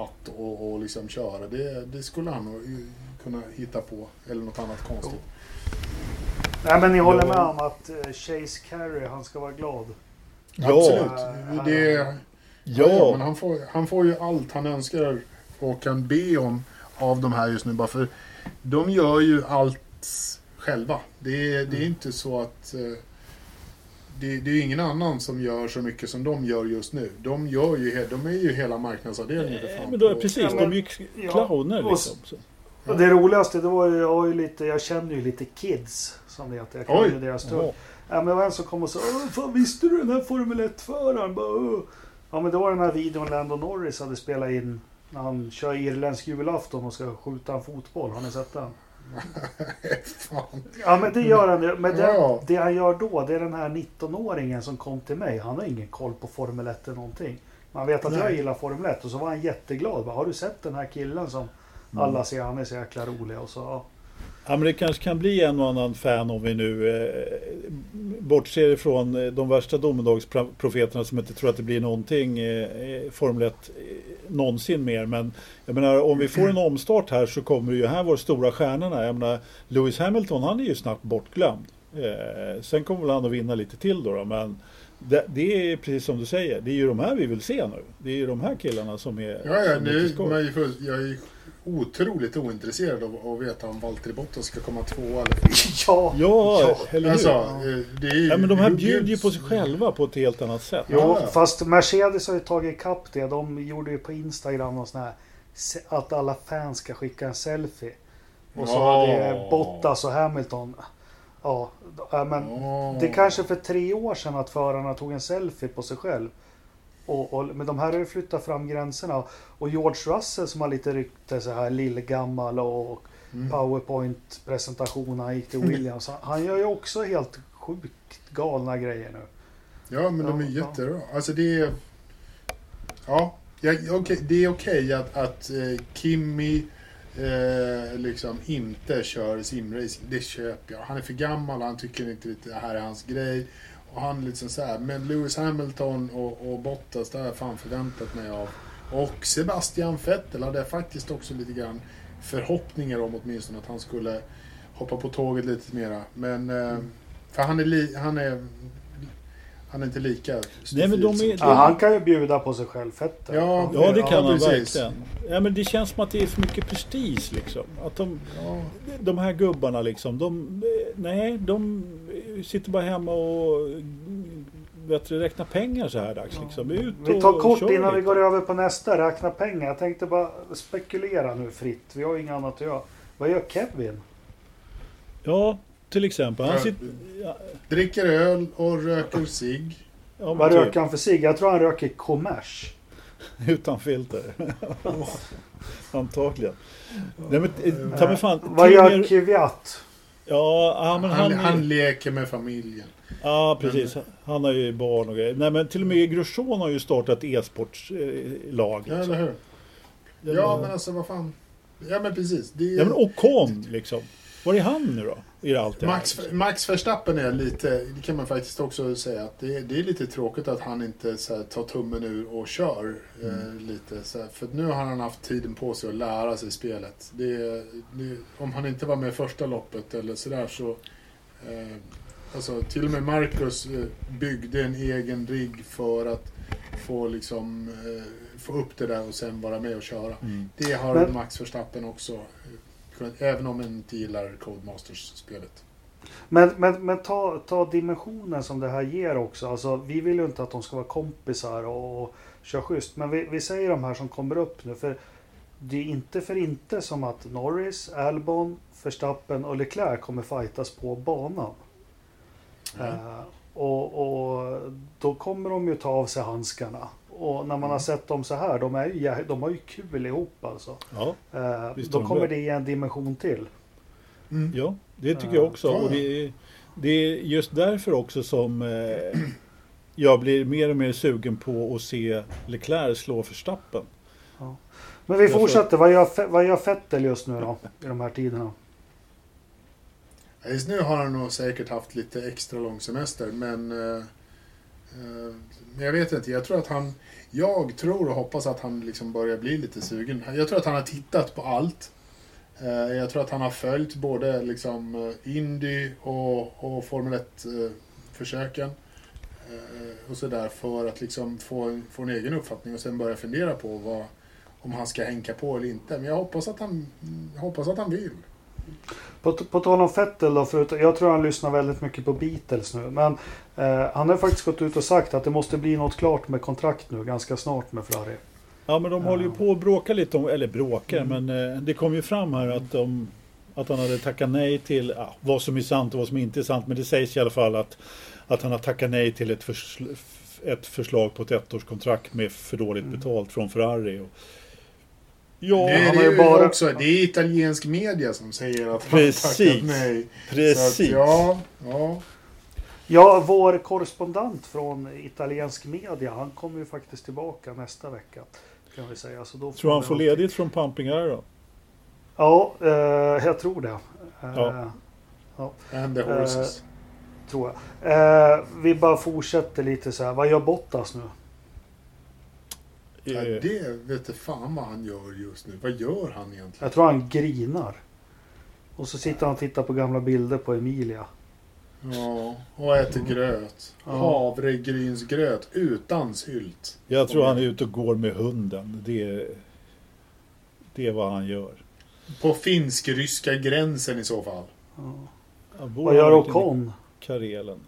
plommonhatt och, och liksom köra. Det, det skulle han nog kunna hitta på. Eller något annat konstigt. nej, men ni håller med om att eh, Chase Carey, han ska vara glad. Ja, Absolut. Det, ja, ja. men han får, han får ju allt han önskar och kan be om av de här just nu. Bara för de gör ju allt själva. Det är, det är inte så att... Det, det är ingen annan som gör så mycket som de gör just nu. De, gör ju, de är ju hela marknadsavdelningen. fan. Men då, Och- precis, Ja, de men- är ju ja, clowner och- liksom. Så. Och det roligaste, det var ju, jag, ju lite, jag känner ju lite kids, som det heter. Jag kan ju deras Ja. tur. Ja, men det var en som kom och sa fan, visste du den här Formel 1-föraren? Bara, "Åh." Ja men det var den här videon Lando Norris hade spelat in när han kör irländsk julafton och ska skjuta en fotboll. Har ni sett den? fan. Ja men det gör han ju. Men det, Ja. det han gör då, det är den här 19-åringen som kom till mig. Han har ingen koll på Formel 1 eller någonting. Man vet att jag Nej. gillar Formel 1 och så var han jätteglad. Bara, har du sett den här killen som Mm. alla ser, han är så jäkla rolig. Och så, ja. Ja, men det kanske kan bli en och annan fan om vi nu eh, bortser ifrån eh, de värsta domedagsprofeterna som inte tror att det blir någonting eh, eh, Formel 1 eh, någonsin mer. Men jag menar om vi får en omstart här så kommer ju här vara stora stjärnorna. Jag menar Lewis Hamilton han är ju snabbt bortglömd. Eh, sen kommer väl han att vinna lite till då, då men det, det är precis som du säger. Det är ju de här vi vill se nu. Det är ju de här killarna som är Ja, ja, är till skoj. man är ju full- jag är otroligt ointresserad av att veta om Valtteri Bottas ska komma två eller ja. Ja, eller hur? Alltså, eh, det är ju... Ja, men de här hur bjuder ju på sig själva på ett helt annat sätt. Jo, Ja, ja. fast Mercedes har ju tagit ikapp det. De gjorde ju på Instagram och sån här att alla fans ska skicka en selfie. Och så Ja. var det Bottas och Hamilton. Ja, men Ja. det är kanske för tre år sedan att förarna tog en selfie på sig själv. Och, och, men de här har ju flyttat fram gränserna. Och George Russell som har lite rykte så här lillgammal och Mm. powerpoint-presentation han gick till Williams. Han, han gör ju också helt sjukt galna grejer nu. Ja, men de är jättebra. Alltså det är... Ja, ja okej, det är okej att, att eh, Kimmy eh, liksom inte kör simracing. Det köper jag. Han är för gammal, han tycker inte att det här är hans grej. Och han liksom så här. Men Lewis Hamilton och, och Bottas, det har jag fan förväntat mig av. Och Sebastian Vettel hade jag faktiskt också lite grann förhoppningar om åtminstone att han skulle hoppa på tåget lite mera. Men... Eh, för han är, li, han är... Han är inte lika Nej, men de är- som- Ja, han kan ju bjuda på sig själv, Fetter. Ja, Ja, det Ja, kan han precis. verkligen. Ja, men det känns som att det är för mycket prestige liksom. Att de, Ja, de här gubbarna liksom, de, nej, de sitter bara hemma och vet du, räknar pengar så här dags liksom. Ut Vi tar och kort innan vi lite. går över på nästa, räkna pengar. Jag tänkte bara spekulera nu fritt. Vi har ju inget annat att göra. Vad gör Kevin? Ja, till exempel. Han Ja. sitter... Ja, dricker öl och röker cigg. ja, Vad typ, röker han för sig? Jag tror han röker kommers. Utan filter. Antagligen. Nej, men, eh, ta mig fan. Vad till och gör Kvyat? Ja, ja, men han, han, han, leker med familjen. Ja, precis. Han har ju barn och grejer. Nej, men till och med Grosjean har ju startat e-sportslag. Ja, eller hur? Ja, men alltså vad fan. Ja, men precis. Det är... Ja, men Ocon liksom. Var är han nu då? I allt det här? Max, Max Verstappen är lite, det kan man faktiskt också säga, att det, är- det är lite tråkigt att han inte så här, tar tummen ur och kör eh, lite. Så här, för nu har han haft tiden på sig att lära sig spelet. Det, det, om han inte var med första loppet eller sådär så... Eh, alltså, till och med Marcus eh, byggde en egen rigg för att få, liksom, eh, få upp det där och sen vara med och köra. Mm. Det har Men- Max Verstappen också. Eh, kunnat- Även om han inte gillar Codemasters-spelet. Men, men, men ta, ta dimensionen som det här ger också. Alltså, vi vill ju inte att de ska vara kompisar och, och köra schysst. Men vi, vi säger de här som kommer upp nu. För det är inte för inte som att Norris, Albon, Verstappen och Leclerc kommer fightas på banan. Eh, och, och då kommer de ju ta av sig handskarna. Och när man har sett dem så här, de, är ju, de har ju kul ihop alltså. Ja, Eh, då kommer det. ge en dimension till. Mm. ja, det tycker Ja. jag också. Och det, är, det är just därför också som eh, jag blir mer och mer sugen på att se Leclerc slå Verstappen. Men vi Jag fortsätter. Vad gör, vad gör Vettel just nu då? I de här tiderna? Ja, Just nu har han nog säkert haft lite extra lång semester, men... Eh, eh, men jag vet inte, jag tror att han... Jag tror och hoppas att han liksom börjar bli lite sugen. Jag tror att han har tittat på allt. Eh, jag tror att han har följt både liksom eh, Indy och, och Formel 1-försöken. Eh, och sådär för att liksom få, en- få en egen uppfattning och sen börja fundera på vad, om han ska hänka på eller inte. Men jag hoppas att han, jag hoppas att han vill. På, på tal om Vettel då, förut, jag tror han lyssnar väldigt mycket på Beatles nu. Men eh, han har faktiskt gått ut och sagt att det måste bli något klart med kontrakt nu ganska snart med Ferrari. Ja, men de håller ju Ja. på att bråka lite om, eller bråkar, Mm. men eh, det kom ju fram här att, de, att han hade tackat nej till ja, vad som är sant och vad som inte är sant. Men det sägs i alla fall att, att han har tackat nej till ett, försl- ett förslag på ett ettårskontrakt med för dåligt Mm. betalt från Ferrari. Och, ja, Nej, han det har är ju bara- också, det är italiensk media som säger att han Precis. tackat nej. Precis. att, ja, ja. Ja, vår korrespondent från italiensk media, han kommer ju faktiskt tillbaka nästa vecka. Kan vi säga. Så då Tror han får ledigt från Pumping Iron? Ja, eh, jag tror det. Eh, Ja. And the horses. Tror jag. Eh, vi bara fortsätter lite så här. Vad gör Bottas nu? Ja, Eh, det vet inte fan vad han gör just nu. Vad gör han egentligen? Jag tror han grinar. Och så sitter han och tittar på gamla bilder på Emilia. Ja, och äter gröt. Ja. Havregrynsgröt utan sylt. Jag tror han är ute och går med hunden. Det är, det är vad han gör. På finsk-ryska gränsen i så fall. Ja. Vad gör Ocon? Karelen.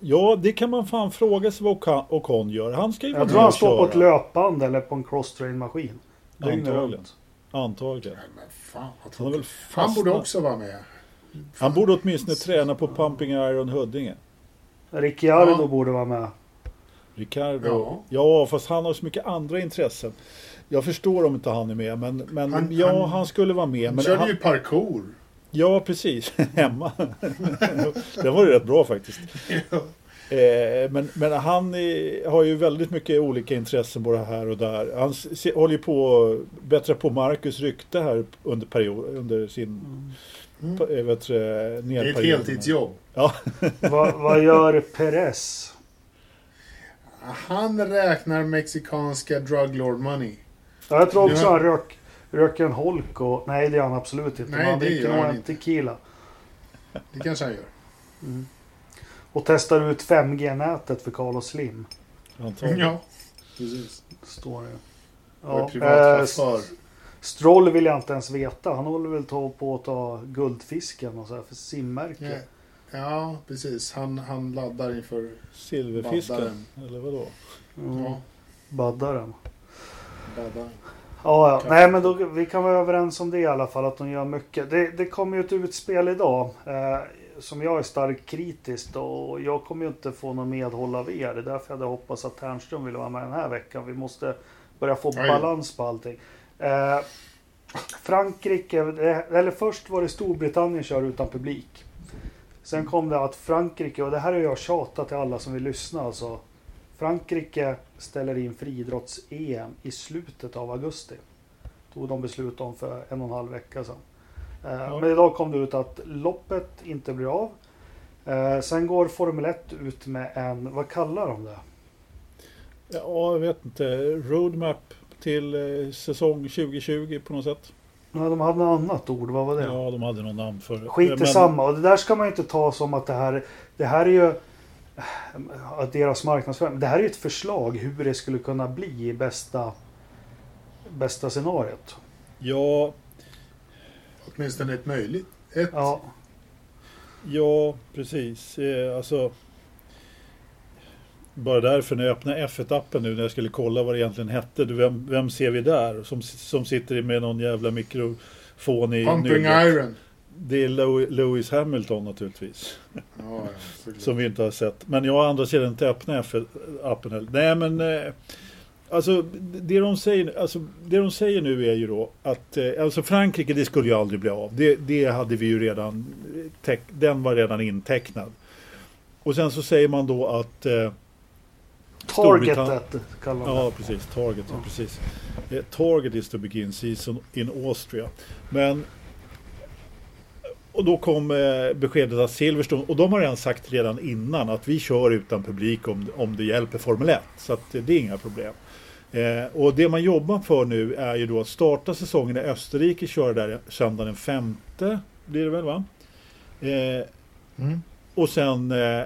Ja, det kan man fan fråga sig vad Ocon- gör. Han ska ju Jag tror han står på ett löpband eller på en crosstrain-maskin. Antagligen. Antagligen. Nej, men fan, vad Han, har väl han borde också vara med. Han borde åtminstone träna på Pumping Iron Huddinge. Ricciardo Ja. borde vara med. Ricardo. Ja. Ja. fast han har så mycket andra intressen. Jag förstår om inte han är med, men, men Han- ja, han, han- skulle vara med. Han Men körde han, ju parkour. Ja, precis. Hemma. Den var ju rätt bra faktiskt. Eh, men, men han eh, har ju väldigt mycket olika intressen både här och där. Han se, håller ju på att bättra på Marcus rykte här under, period, under sin Mm. mm. vet, du, Det är ett heltidsjobb. Ja, vad, vad gör Perez? Han räknar mexikanska drug lord money. Ja, jag tror också han rök, rök en holk och... Nej, det gör han absolut inte. Nej, men han det dricker nog en inte. tequila. Det kanske han gör. Och testar ut 5G-nätet för Carlos Slim. antagligen. Ja, precis. Står det. Ja, privat eh. Stroll vill jag inte ens veta. Han håller väl ta- på att ta guldfisken och så här för simmärke. Ja, ja, precis. Han, han laddar inför... Silverfisken, Baddaren. eller vadå? Mm. Ja, Baddaren. laddar. Ja, ja. Nej, men då, vi kan vara överens om det i alla fall, att de gör mycket. Det, det kommer ju ett utspel idag eh, som jag är starkt kritisk och jag kommer ju inte få någon medhåll av er. Det är därför jag hade hoppats att Ternström ville vara med den här veckan. Vi måste börja få Oj. balans på allting. Eh, Frankrike, eller först var det Storbritannien kör utan publik. Sen kom det att Frankrike, och det här har jag tjatat till alla som vill lyssna alltså. Frankrike ställer in friidrotts-EM i slutet av augusti. Tog de beslut om för en och en halv vecka sedan. Eh, Ja. Men idag kom det ut att loppet inte blir av. Eh, Sen går Formel 1 ut med en, vad kallar de det? Ja, jag vet inte. Roadmap till eh, säsong 2020 på något sätt. Nej, de hade något annat ord, vad var det? Ja, de hade någon namn för det. Skit i samma. Och det där ska man ju inte ta som att det här... Det här är ju... Att deras marknadsföring. Det här är ju ett förslag hur det skulle kunna bli i bästa... Bästa scenariot. Ja, Åtminstone ett möjligt. Ett. Ja. ja, precis. Eh, alltså, bara därför när jag öppnade F1-appen nu när jag skulle kolla vad det egentligen hette. du, Vem, vem ser vi där? Som, som sitter med någon jävla mikrofon i Pumping nyllet. Iron. Det är Lew- Lewis Hamilton naturligtvis. Ja. Som vi inte har sett. Men jag har andra sidan inte öppnat F1-appen heller. Nej men eh, Alltså det de, säger, alltså det de säger nu är ju då att eh, alltså Frankrike det skulle ju aldrig bli av. Det, det hade vi ju redan teck, Den var redan intecknad. Och sen så säger man då att eh, Targetet kallar det. Ja, precis. Target, ja. precis. Eh, Target is to begin season in Austria. Men och då kom eh, beskedet att Silverstone, och de har redan sagt redan innan att vi kör utan publik om, om det hjälper Formel 1. Så att, det är inga problem. Eh, och det man jobbar för nu är ju då att starta säsongen i Österrike, köra där söndagen den femte, blir det väl va? Eh, Mm. och sen eh,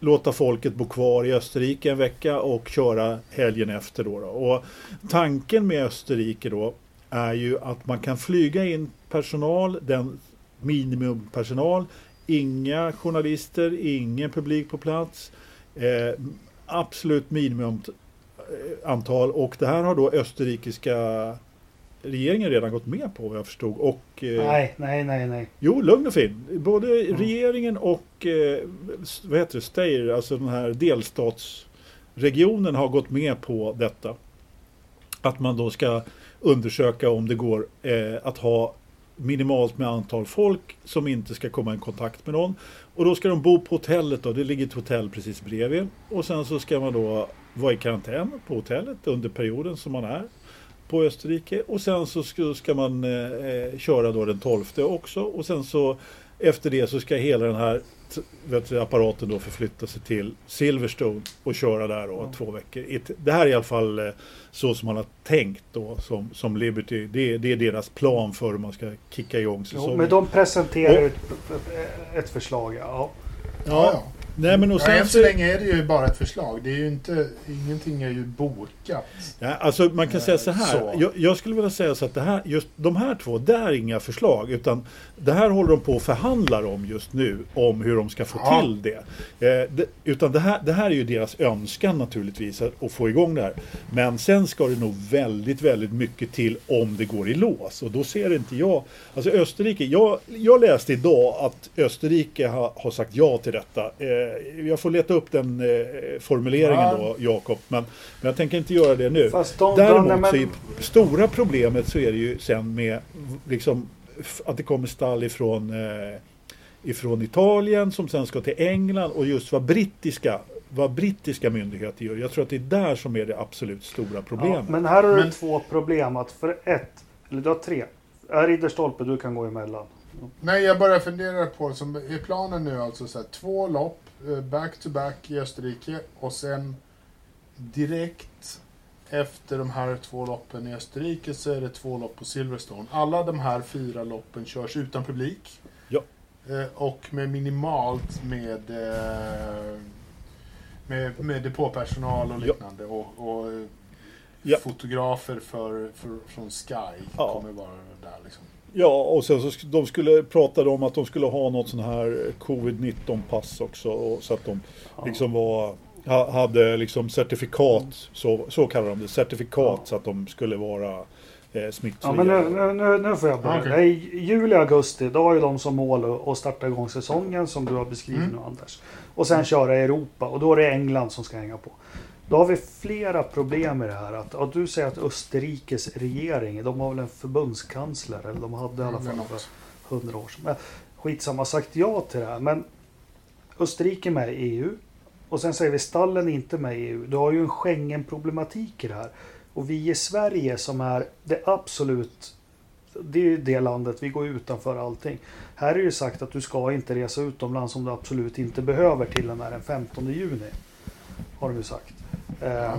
låta folket bo kvar i Österrike en vecka och köra helgen efter. Då, då. Och tanken med Österrike då är ju att man kan flyga in personal, den minimumpersonal, inga journalister, ingen publik på plats. Eh, absolut minimum eh, antal och det här har då österrikiska regeringen redan gått med på vad jag förstod. Och, eh, Nej, nej, nej, nej. Jo, lugn och fin. Både regeringen och eh, vad heter det, Steyr, alltså den här delstatsregionen har gått med på detta. Att man då ska undersöka om det går eh, att ha minimalt med antal folk som inte ska komma i kontakt med någon. Och då ska de bo på hotellet då, det ligger ett hotell precis bredvid. Och sen så ska man då vara i karantän på hotellet under perioden som man är på Österrike och sen så ska, man eh, eh, köra då den 12 också och sen så efter det så ska hela den här du, apparaten då förflytta sig till Silverstone och köra där då Ja. två veckor. Det här är i alla fall eh, så som man har tänkt då som, som Liberty. Det, är- det är deras plan för hur man ska kicka igång Jo, säsongen. men de presenterar ett, ett förslag, ja. Ja, ja. Nej men och ja, sen än så, länge är det ju bara ett förslag. Det är ju inte, ingenting är ju bokat. Ja, alltså man kan Eh, säga så här. så. Jag, jag skulle vilja säga så att det här, just de här två, det är inga förslag. Utan det här håller de på och förhandlar om just nu. Om hur de ska få Ja. till det. Eh, det. Utan det här, det här är ju deras önskan naturligtvis. Att, att få igång det här. Men sen ska det nog väldigt, väldigt mycket till om det går i lås. Och då ser inte jag... Alltså Österrike. Jag, jag läste idag att Österrike har, har sagt ja till detta. Eh, jag får leta upp den eh, formuleringen Ja. då, Jakob. Men, men jag tänker inte göra det nu. De, Däremot de, nej, så men, är stora problemet så är det ju sen med liksom, att det kommer stall ifrån, eh, ifrån Italien som sen ska till England och just vad brittiska, vad brittiska myndigheter gör. Jag tror att det är där som är det absolut stora ja, problemet. men här har du Men- två problem. Att för ett, eller du har tre. Ja, Ridderstolpe, du kan gå emellan. Nej, jag börjar fundera på, som är planen nu alltså så här, två lopp eh, back to back i Österrike och sen direkt efter de här två loppen i Österrike så är det två lopp på Silverstone. Alla de här fyra loppen körs utan publik. Ja. Eh, Och med minimalt med, eh, med, med depåpersonal och Ja. liknande. Och, och eh, Ja. fotografer för, för, från Sky Ja. kommer vara. Ja, och sen så de skulle prata om att de skulle ha något sån här covid-19 pass också. Och, så att de Ja. liksom var, ha, hade liksom certifikat, så, så kallar de det, certifikat Ja. så att de skulle vara eh, Ja, smittfria. men nu, nu, nu, får jag börja. Okej. I juli, augusti, då har ju de som mål att starta igång säsongen som du har beskrivit Mm. nu Anders. Och sen köra Europa och då är det England som ska hänga på. Då har vi flera problem med det här. Att, att du säger att Österrikes regering, de har väl en förbundskansler, eller de hade i alla fall för hundra år sedan. Men skitsamma sagt ja till det här. Men Österrike är med i EU. Och sen säger vi stallen är inte med i EU. Du har ju en Schengen-problematik i det här. Och vi i Sverige som är det absolut det är ju det landet, vi går utanför allting. Här är ju sagt att du ska inte resa utomlands om du absolut inte behöver till den här den 15 juni. Har de ju sagt. Eh,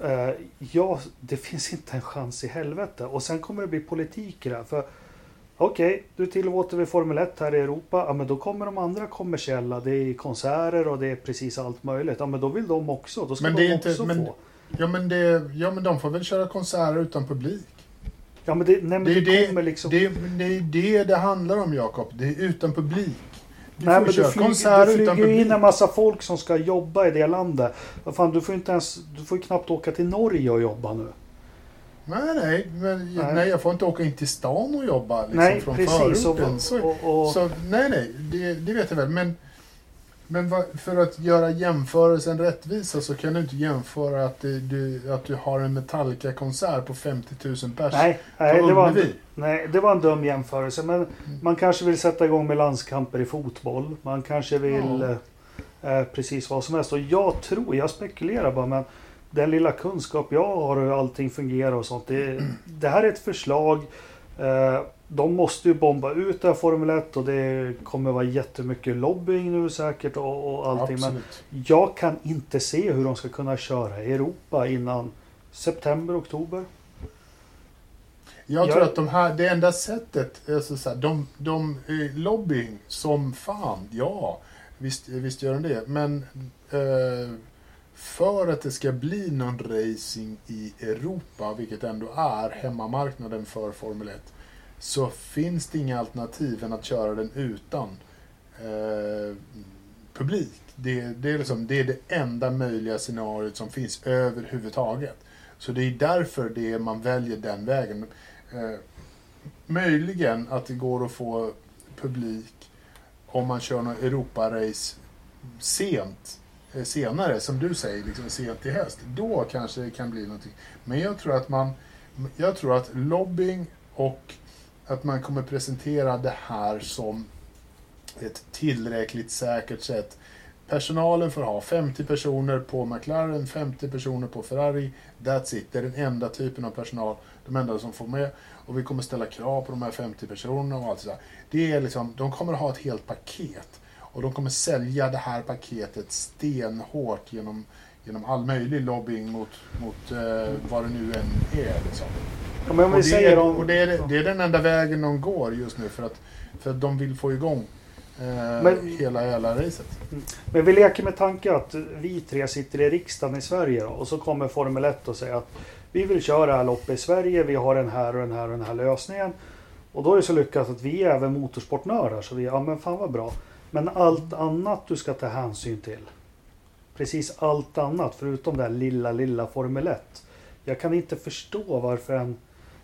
eh, ja, det finns inte en chans i helvete. Och sen kommer det bli politik i det här. För Okej, okay, du tillåter vi Formel 1 här i Europa. Ja, men då kommer de andra kommersiella. Det är konserter och det är precis allt möjligt. Ja, men då vill de också. Då ska men det de inte, också men, få. Ja men, det, ja, men de får väl köra konserter utan publik. Ja, men det, nej, men Det det, det, kommer liksom... det, det, är det det handlar om Jakob. Det är utan publik. Du nej, men du flyger, du flyger in en massa folk som ska jobba i det landet. Fan, du får ju inte ens... Du får knappt åka till Norge och jobba nu. Nej, nej, men, Nej. nej. jag får inte åka in till stan och jobba liksom, nej, från precis. Och, förorten. Så, och, och, så, nej, nej, det, det vet jag väl. Men, men för att göra jämförelsen rättvisa så kan du inte jämföra att, du, att du har en Metallica-konsert på 50 000 pers nej, på nej, det var, Ullevi. nej, det var en dum jämförelse. Men man kanske vill sätta igång med landskamper i fotboll. Man kanske vill Ja. eh, eh, precis vad som helst. Och jag tror, jag spekulerar bara, men den lilla kunskap jag har hur allting fungerar och sånt. Det, det här är ett förslag. Eh, de måste ju bomba ut det här Formel 1 och det kommer vara jättemycket lobbying nu säkert och, och allting. Men Absolut. jag kan inte se hur de ska kunna köra i Europa innan september, oktober. Jag Jag- tror att de här, det enda sättet, alltså så här, de, de eh, lobbying som fan, ja, visst, visst gör de det. Men eh, för att det ska bli någon racing i Europa, vilket ändå är hemmamarknaden för Formel 1, så finns det inga alternativ än att köra den utan eh, publik. Det, det, är liksom, det är det enda möjliga scenariot som finns överhuvudtaget. Så det är därför det man väljer den vägen. Eh, möjligen att det går att få publik om man kör något Europa-race sent, eh, senare, som du säger, liksom sent i höst. Då kanske det kan bli någonting. Men jag tror att man, jag tror att lobbying och att man kommer presentera det här som ett tillräckligt säkert sätt. Personalen får ha 50 personer på McLaren, 50 personer på Ferrari. That's it. Det är den enda typen av personal, de enda som får med. Och vi kommer ställa krav på de här 50 personerna och allt sådär. Det är liksom, de kommer ha ett helt paket. Och de kommer sälja det här paketet stenhårt genom, genom all möjlig lobbying mot, mot eh, vad det nu än är. Liksom. Ja, men om Och, vi det, säger är, om, och det, är, det är den enda vägen de går just nu för att, för att de vill få igång eh, Men- hela, hela racet. Men vi leker med tanke att vi tre sitter i riksdagen i Sverige och så kommer Formel 1 och säger att vi vill köra det här loppet i Sverige, vi har den här och den här och den här lösningen. Och då är det så lyckat att vi är även motorsportnördar så vi, ja men fan vad bra. Men allt annat du ska ta hänsyn till. Precis allt annat förutom det här lilla, lilla Formel 1. Jag kan inte förstå varför en,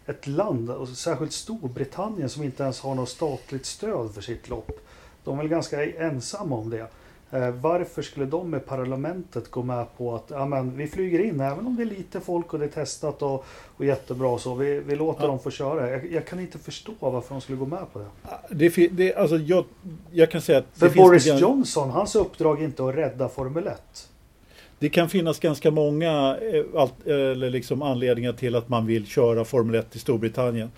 ett land, och särskilt Storbritannien som inte ens har något statligt stöd för sitt lopp. De är väl ganska ensamma om det. Eh, varför skulle de med parlamentet gå med på att ja, men, vi flyger in även om det är lite folk och det är testat och, och jättebra och så. Vi, vi låter Ja. dem få köra. Jag, jag kan inte förstå varför de skulle gå med på det. Det, det, alltså jag, jag kan säga att För finns Boris gan- Johnson, hans uppdrag är inte att rädda Formel 1. det kan finnas ganska många eh, eller liksom anledningar till att man vill köra Formel 1 i Storbritannien.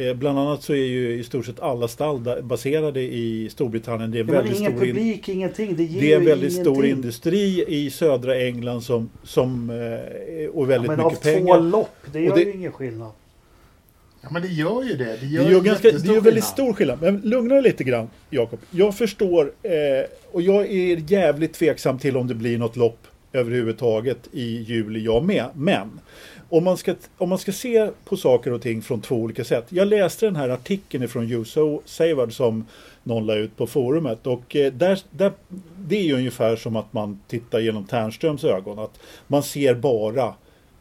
Eh, Bland annat så är ju i stort sett alla stall baserade i Storbritannien. Det är men väldigt ingen stor in- publik, ingenting. Det ger Det är en väldigt ingenting. stor industri i södra England som, som eh, och Ja, väldigt men av mycket två pengar. lopp, det gör det- ju ingen skillnad. Ja, men det gör ju det. Det Det gör, gör, ganska, det gör väldigt stor skillnad. Men lugna dig lite grann Jakob. Jag förstår eh, och jag är jävligt tveksam till om det blir något lopp överhuvudtaget i juli jag med. Men om man, ska, om man ska se på saker och ting från två olika sätt. Jag läste den här artikeln från Juso Savard som någon la ut på forumet och eh, där, där, det är ju ungefär som att man tittar genom Ternströms ögon. Att man ser bara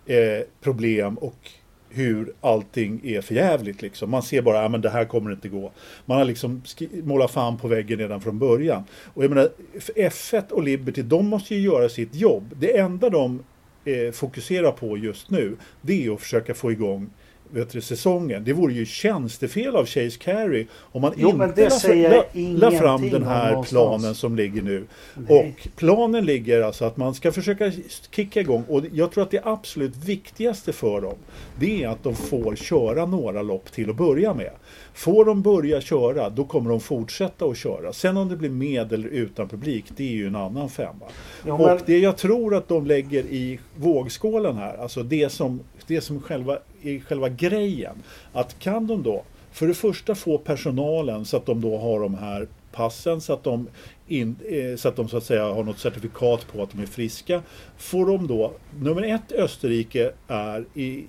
eh, problem och hur allting är förjävligt liksom. Man ser bara, ja men det här kommer inte gå. Man har liksom målat fan på väggen redan från början. Och jag menar, F1 och Liberty, de måste ju göra sitt jobb. Det enda de eh, fokuserar på just nu, det är att försöka få igång vet du, säsongen. Det vore ju tjänstefel av Chase Carey om man Jo, inte la, la, fram den här någonstans. planen som ligger nu. Nej. Och planen ligger alltså att man ska försöka kicka igång och jag tror att det absolut viktigaste för dem det är att de får köra några lopp till att börja med. Får de börja köra då kommer de fortsätta att köra. Sen om det blir med eller utan publik det är ju en annan femma. Jo, men- Och det jag tror att de lägger i vågskålen här, alltså det som, det som själva, är själva grejen. Att kan de då för det första få personalen så att de då har de här passen så att de, in, eh, så att de så att säga har något certifikat på att de är friska. Får de då, nummer ett Österrike är i,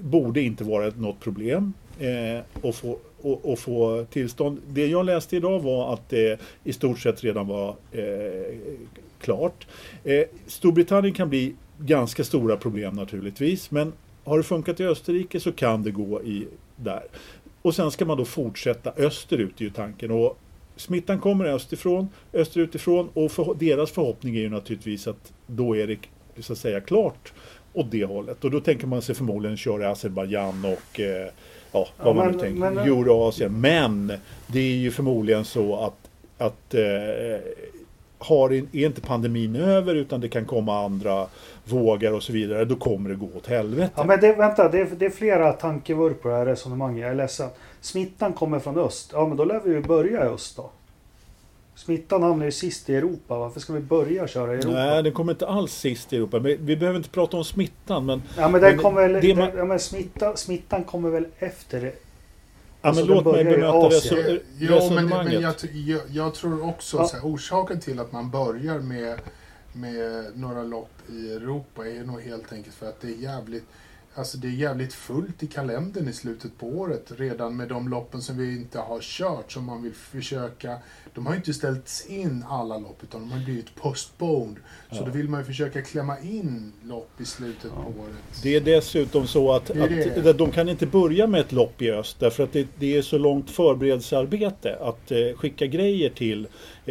borde inte vara något problem eh, att få, och, och få tillstånd. Det jag läste idag var att det i stort sett redan var eh, klart. Eh, Storbritannien kan bli ganska stora problem naturligtvis men har det funkat i Österrike så kan det gå i där. Och sen ska man då fortsätta österut ju tanken. Och smittan kommer österifrån, österutifrån och för, deras förhoppning är ju naturligtvis att då är det så att säga klart åt det hållet. Och då tänker man sig förmodligen köra i Azerbajdzjan och eh, ja, vad Ja, man men- nu tänker, men- Eurasien. Men det är ju förmodligen så att, att eh, har, är inte pandemin över utan det kan komma andra vågar och så vidare, då kommer det gå åt helvete. Ja, men det, vänta, det är, det är flera tankevurp på det här resonemanget. Jag är ledsen. Smittan kommer från öst. Ja, men då lär vi ju börja i öst då. Smittan hamnar ju sist i Europa. Varför ska vi börja köra i Europa? Nej, den kommer inte alls sist i Europa. Men vi behöver inte prata om smittan. Men, ja, men, den men kommer väl, det man- ja, men smitta, smittan kommer väl efter? Ja, Alltså, låt mig bemöta Jo, resonemanget. men jag, jag, jag tror också Ja. så här, orsaken till att man börjar med, med några lopp i Europa är nog helt enkelt för att det är jävligt Alltså det är jävligt fullt i kalendern i slutet på året redan med de loppen som vi inte har kört som man vill försöka. De har ju inte ställts in alla lopp utan de har blivit postponed. Så Ja. då vill man ju försöka klämma in lopp i slutet på året. Det är dessutom så att, Det är att det. de kan inte börja med ett lopp i öst därför att det, det är så långt förberedelsearbete att eh, skicka grejer till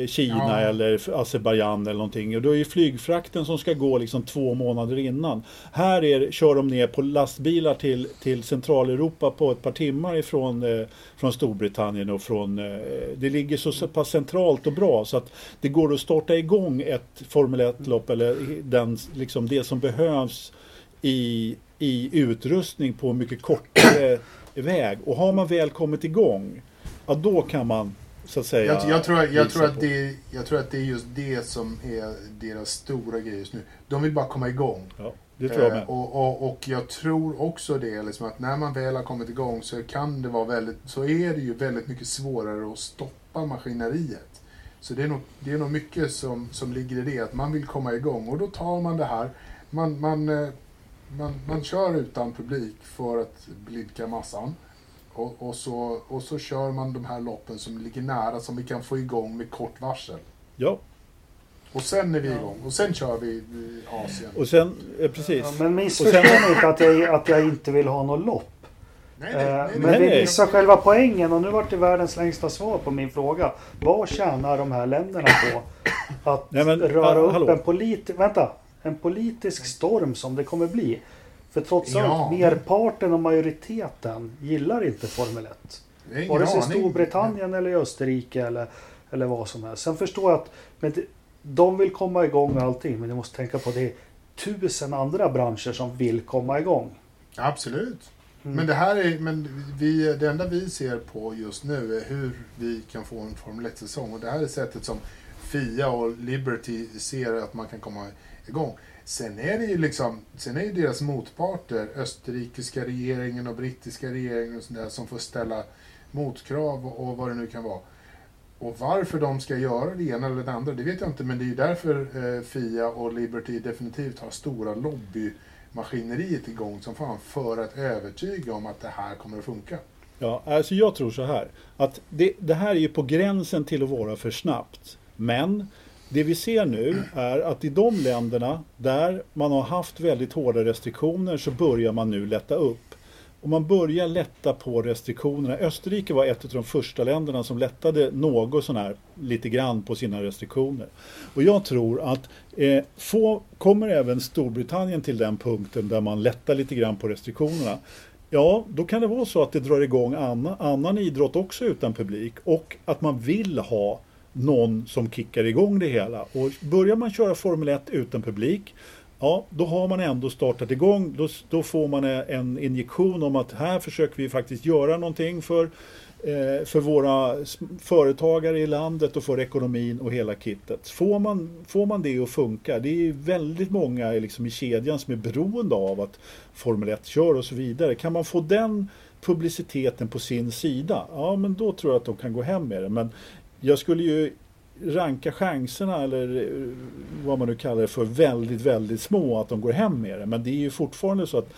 Kina Ja. eller Azerbajdzjan eller någonting. Och då är ju flygfrakten som ska gå liksom två månader innan. Här är, kör de ner på lastbilar till, till Centraleuropa på ett par timmar ifrån eh, från Storbritannien och från... Eh, det ligger så, pass centralt och bra så att det går att starta igång ett Formel 1-lopp eller den, liksom det som behövs i, i utrustning på mycket kortare väg. Och har man väl kommit igång, ja då kan man så att säga... Jag, jag, tror, jag, tror att det, jag tror att det är just det som är deras stora grej just nu. De vill bara komma igång. Ja, det tror jag Eh, med. och, och, och jag tror också det, liksom att när man väl har kommit igång så kan det vara väldigt, så är det ju väldigt mycket svårare att stoppa maskineriet. Så det är nog, det är nog mycket som, som ligger i det, att man vill komma igång. Och då tar man det här, man, man, eh, man, man kör utan publik för att blidka massan. Och, och, så, och så kör man de här loppen som ligger nära, som vi kan få igång med kort varsel. Ja, Och sen är vi igång, och sen kör vi i Asien. och sen, eh, precis. Ja, men missförstå sen- inte att jag, att jag inte vill ha något lopp. Nej, Eh, Men nej, vi nej. missar själva poängen och nu vart det världens längsta svar på min fråga. Vad tjänar de här länderna på att Nej, men, röra ah, upp hallå. en, politi- vänta, en politisk storm som det kommer bli? För trots allt, Ja. merparten och majoriteten gillar inte Formel 1. Jag har ingen Vare sig. Storbritannien eller Österrike eller, eller vad som helst. Sen förstår jag att men det, de vill komma igång med allting men ni måste tänka på att det är tusen andra branscher som vill komma igång. Absolut. Mm. Men det här är, men vi, det enda vi ser på just nu är hur vi kan få en Formel 1-säsong. Och det här är sättet som FIA och Liberty ser att man kan komma igång. Sen är det ju liksom, sen är ju deras motparter, österrikiska regeringen och brittiska regeringen och sådär där, som får ställa motkrav och, och vad det nu kan vara. Och varför de ska göra det ena eller det andra, det vet jag inte. Men det är ju därför eh, FIA och Liberty definitivt har stora lobbymaskineriet igång som fan för att övertyga om att det här kommer att funka. Ja, alltså jag tror så här. Att det, det här är ju på gränsen till att vara för snabbt. Men det vi ser nu är att i de länderna där man har haft väldigt hårda restriktioner så börjar man nu lätta upp. Och man börjar lätta på restriktionerna. Österrike var ett av de första länderna som lättade något sån här lite grann på sina restriktioner. Och jag tror att eh, få, kommer även Storbritannien till den punkten där man lättar lite grann på restriktionerna. Ja, då kan det vara så att det drar igång annan, annan idrott också utan publik och att man vill ha någon som kickar igång det hela. Och börjar man köra Formel 1 utan publik, ja då har man ändå startat igång. Då, då får man en injektion om att här försöker vi faktiskt göra någonting för Eh, för våra företagare i landet och för ekonomin och hela kittet. Får man, får man det att funka, det är väldigt många liksom i kedjan som är beroende av att Formel 1 kör och så vidare. Kan man få den publiciteten på sin sida, ja men då tror jag att de kan gå hem med det. Men jag skulle ju ranka chanserna eller eh, vad man nu kallar det för väldigt, väldigt små att de går hem med det. Men det är ju fortfarande så att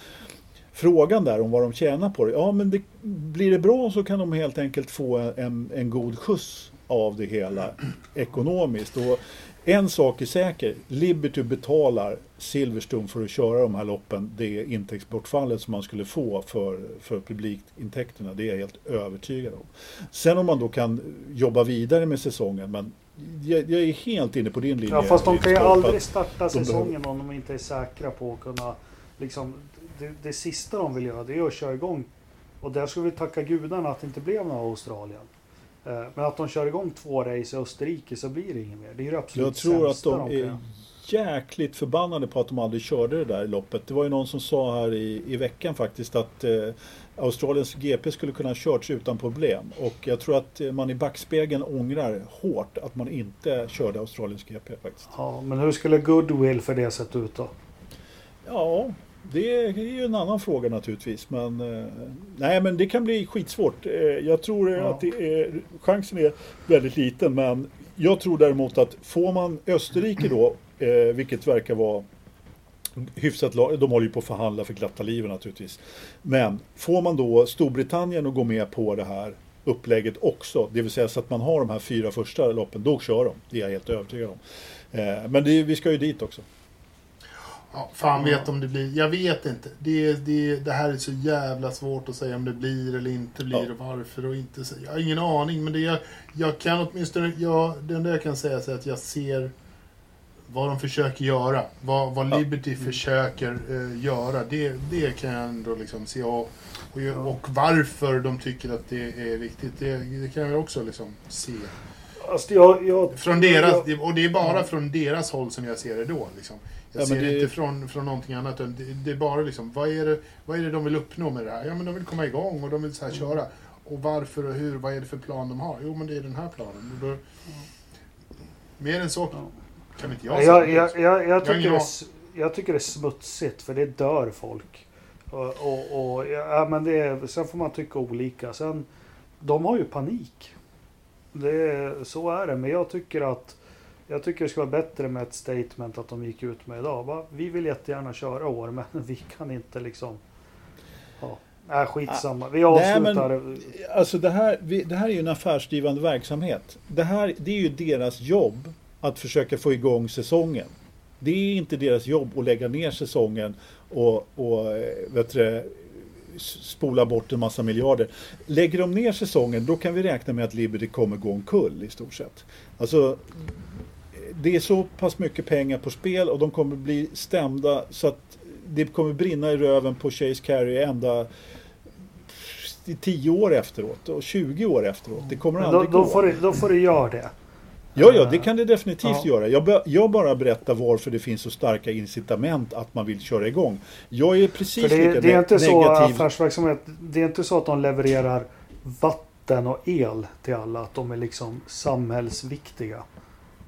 frågan där om vad de tjänar på det. Ja, men det, blir det bra så kan de helt enkelt få en, en god skjuts av det hela ekonomiskt. Och en sak är säker, Liberty betalar Silverstone för att köra de här loppen, det intäktsbortfallet som man skulle få för, för publikintäkterna, det är jag helt övertygad om. Sen om man då kan jobba vidare med säsongen, men jag, jag är helt inne på din linje. Ja, fast de kan ju aldrig starta säsongen om de inte är säkra på att kunna liksom det, det sista de vill göra det är att köra igång. Och där ska vi tacka gudarna att det inte blev några Australien. Eh, men att de kör igång två race i Österrike så blir det inget mer. Det är det absolut Jag tror att de, de är jäkligt förbannade på att de aldrig körde det där loppet. Det var ju någon som sa här i, i veckan faktiskt att eh, Australiens GP skulle kunna ha körts utan problem. Och jag tror att man i backspegeln ångrar hårt att man inte körde Australiens GP faktiskt. Ja, men hur skulle goodwill för det sett ut då? Ja, det är ju en annan fråga naturligtvis. Men, eh, nej, men det kan bli skitsvårt. Eh, jag tror ja. att är, chansen är väldigt liten. Men jag tror däremot att får man Österrike då, eh, vilket verkar vara hyfsat de håller ju på att förhandla för glatta livet naturligtvis. Men får man då Storbritannien att gå med på det här upplägget också, det vill säga så att man har de här fyra första loppen, då kör de. Det är jag helt övertygad om. Men det, vi ska ju dit också. Ja, fan vet om det blir. Jag vet inte. Det, det, det här är så jävla svårt att säga om det blir eller inte blir ja. och varför och inte. Jag har ingen aning. Men det jag, jag kan åtminstone... Jag, det enda jag kan säga är att jag ser vad de försöker göra. Vad, vad Liberty ja. försöker uh, göra. Det, det kan jag ändå liksom se. Och, och, och, varför de tycker att det är viktigt. Det, det kan jag också liksom se. Alltså jag, jag, från deras, och det är bara från deras håll som jag ser det då. Liksom. Jag ja, ser det inte från, från någonting annat. Det, det, är bara liksom, vad är, det, vad är det de vill uppnå med det här? Ja, men de vill komma igång och de vill så här köra. Och varför och hur? Vad är det för plan de har? Jo, men det är den här planen. Och då, mer än så kan inte jag säga. Jag, jag, jag, jag, tycker det, jag tycker det är smutsigt, för det dör folk. Och, och, och ja, men det är, sen får man tycka olika. Sen, de har ju panik. Det, så är det, men jag tycker att jag tycker det skulle vara bättre med ett statement att de gick ut med idag. Va? Vi vill jättegärna köra år, men vi kan inte liksom... Ja, äh, skitsamma. Vi avslutar. Nej, men, alltså det här, vi, det här är ju en affärsdrivande verksamhet. Det här det är ju deras jobb att försöka få igång säsongen. Det är inte deras jobb att lägga ner säsongen och, och eh, vet du, spola bort en massa miljarder. Lägger de ner säsongen då kan vi räkna med att Liberty kommer gå omkull i stort sett. Alltså det är så pass mycket pengar på spel och de kommer bli stämda så att det kommer brinna i röven på Chase Carey ända i 10 år efteråt och 20 år efteråt. Det kommer aldrig då, då gå. Får det, då får det göra det. Ja, ja, det kan det definitivt ja. göra. Jag, jag, bara berättar varför det finns så starka incitament att man vill köra igång. Jag är precis det, lika det är inte negativ. Så affärsverksamhet, det är inte så att de levererar vatten och el till alla, att de är liksom samhällsviktiga.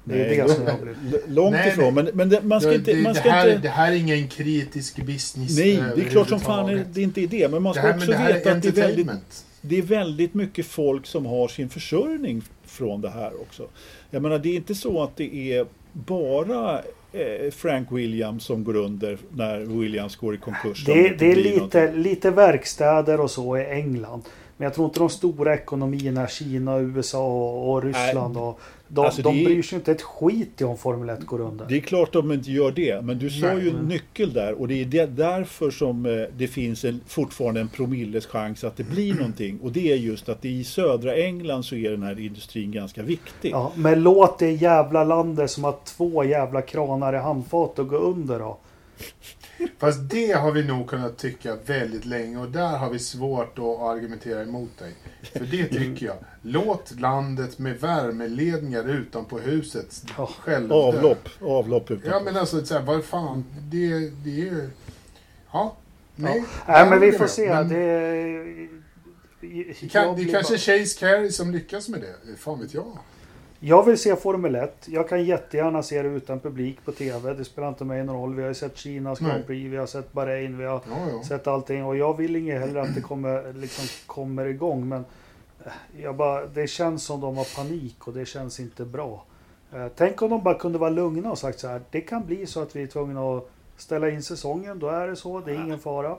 Det är nej, det som jag blir... Långt nej, ifrån. Men, men det, man ska inte... Man ska det, här, inte... det här är ingen kritisk business. Nej, det är klart som fan är, det är inte är det. Men man ska här, också veta att det är, väldigt, det är väldigt mycket folk som har sin försörjning från det här också. Jag menar, det är inte så att det är bara eh, Frank Williams som går under när Williams går i konkurs. Det, det är lite, lite verkstäder och så i England. Men jag tror inte de stora ekonomierna, Kina, USA och Ryssland och de, alltså de bryr sig inte ett skit i om Formel 1 går under. Det är klart de inte gör det. Men du sa ju en nyckel där och det är därför som eh, det finns en, fortfarande en promilles chans att det blir någonting. Och det är just att i södra England så är den här industrin ganska viktig. Ja, men låt det jävla landet som har två jävla kranar i handfat och gå under då. Fast det har vi nog kunnat tycka väldigt länge och där har vi svårt att argumentera emot dig. För det tycker jag. Låt landet med värmeledningar utanpå huset Ja. själv Avlopp, avlopp utanför. Ja men alltså, så här, vad fan. Det, det är ju... Ja. Nej. Nej, men vi får är se. Men Det, det, kan, det är kanske bara- Chase Carey som lyckas med det. Fan vet jag. Jag vill se Formel 1. Jag kan jättegärna se det utan publik på TV. Det spelar inte mig någon roll. Vi har ju sett Kinas. Grand Prix, vi har sett Bahrain, vi har Ja, ja. sett allting. Och jag vill inget heller att det kommer, liksom, kommer igång. Men eh, jag bara, det känns som de har panik och det känns inte bra. Eh, Tänk om de bara kunde vara lugna och sagt så här. Det kan bli så att vi är tvungna att ställa in säsongen. Då är det så. Det är ingen fara.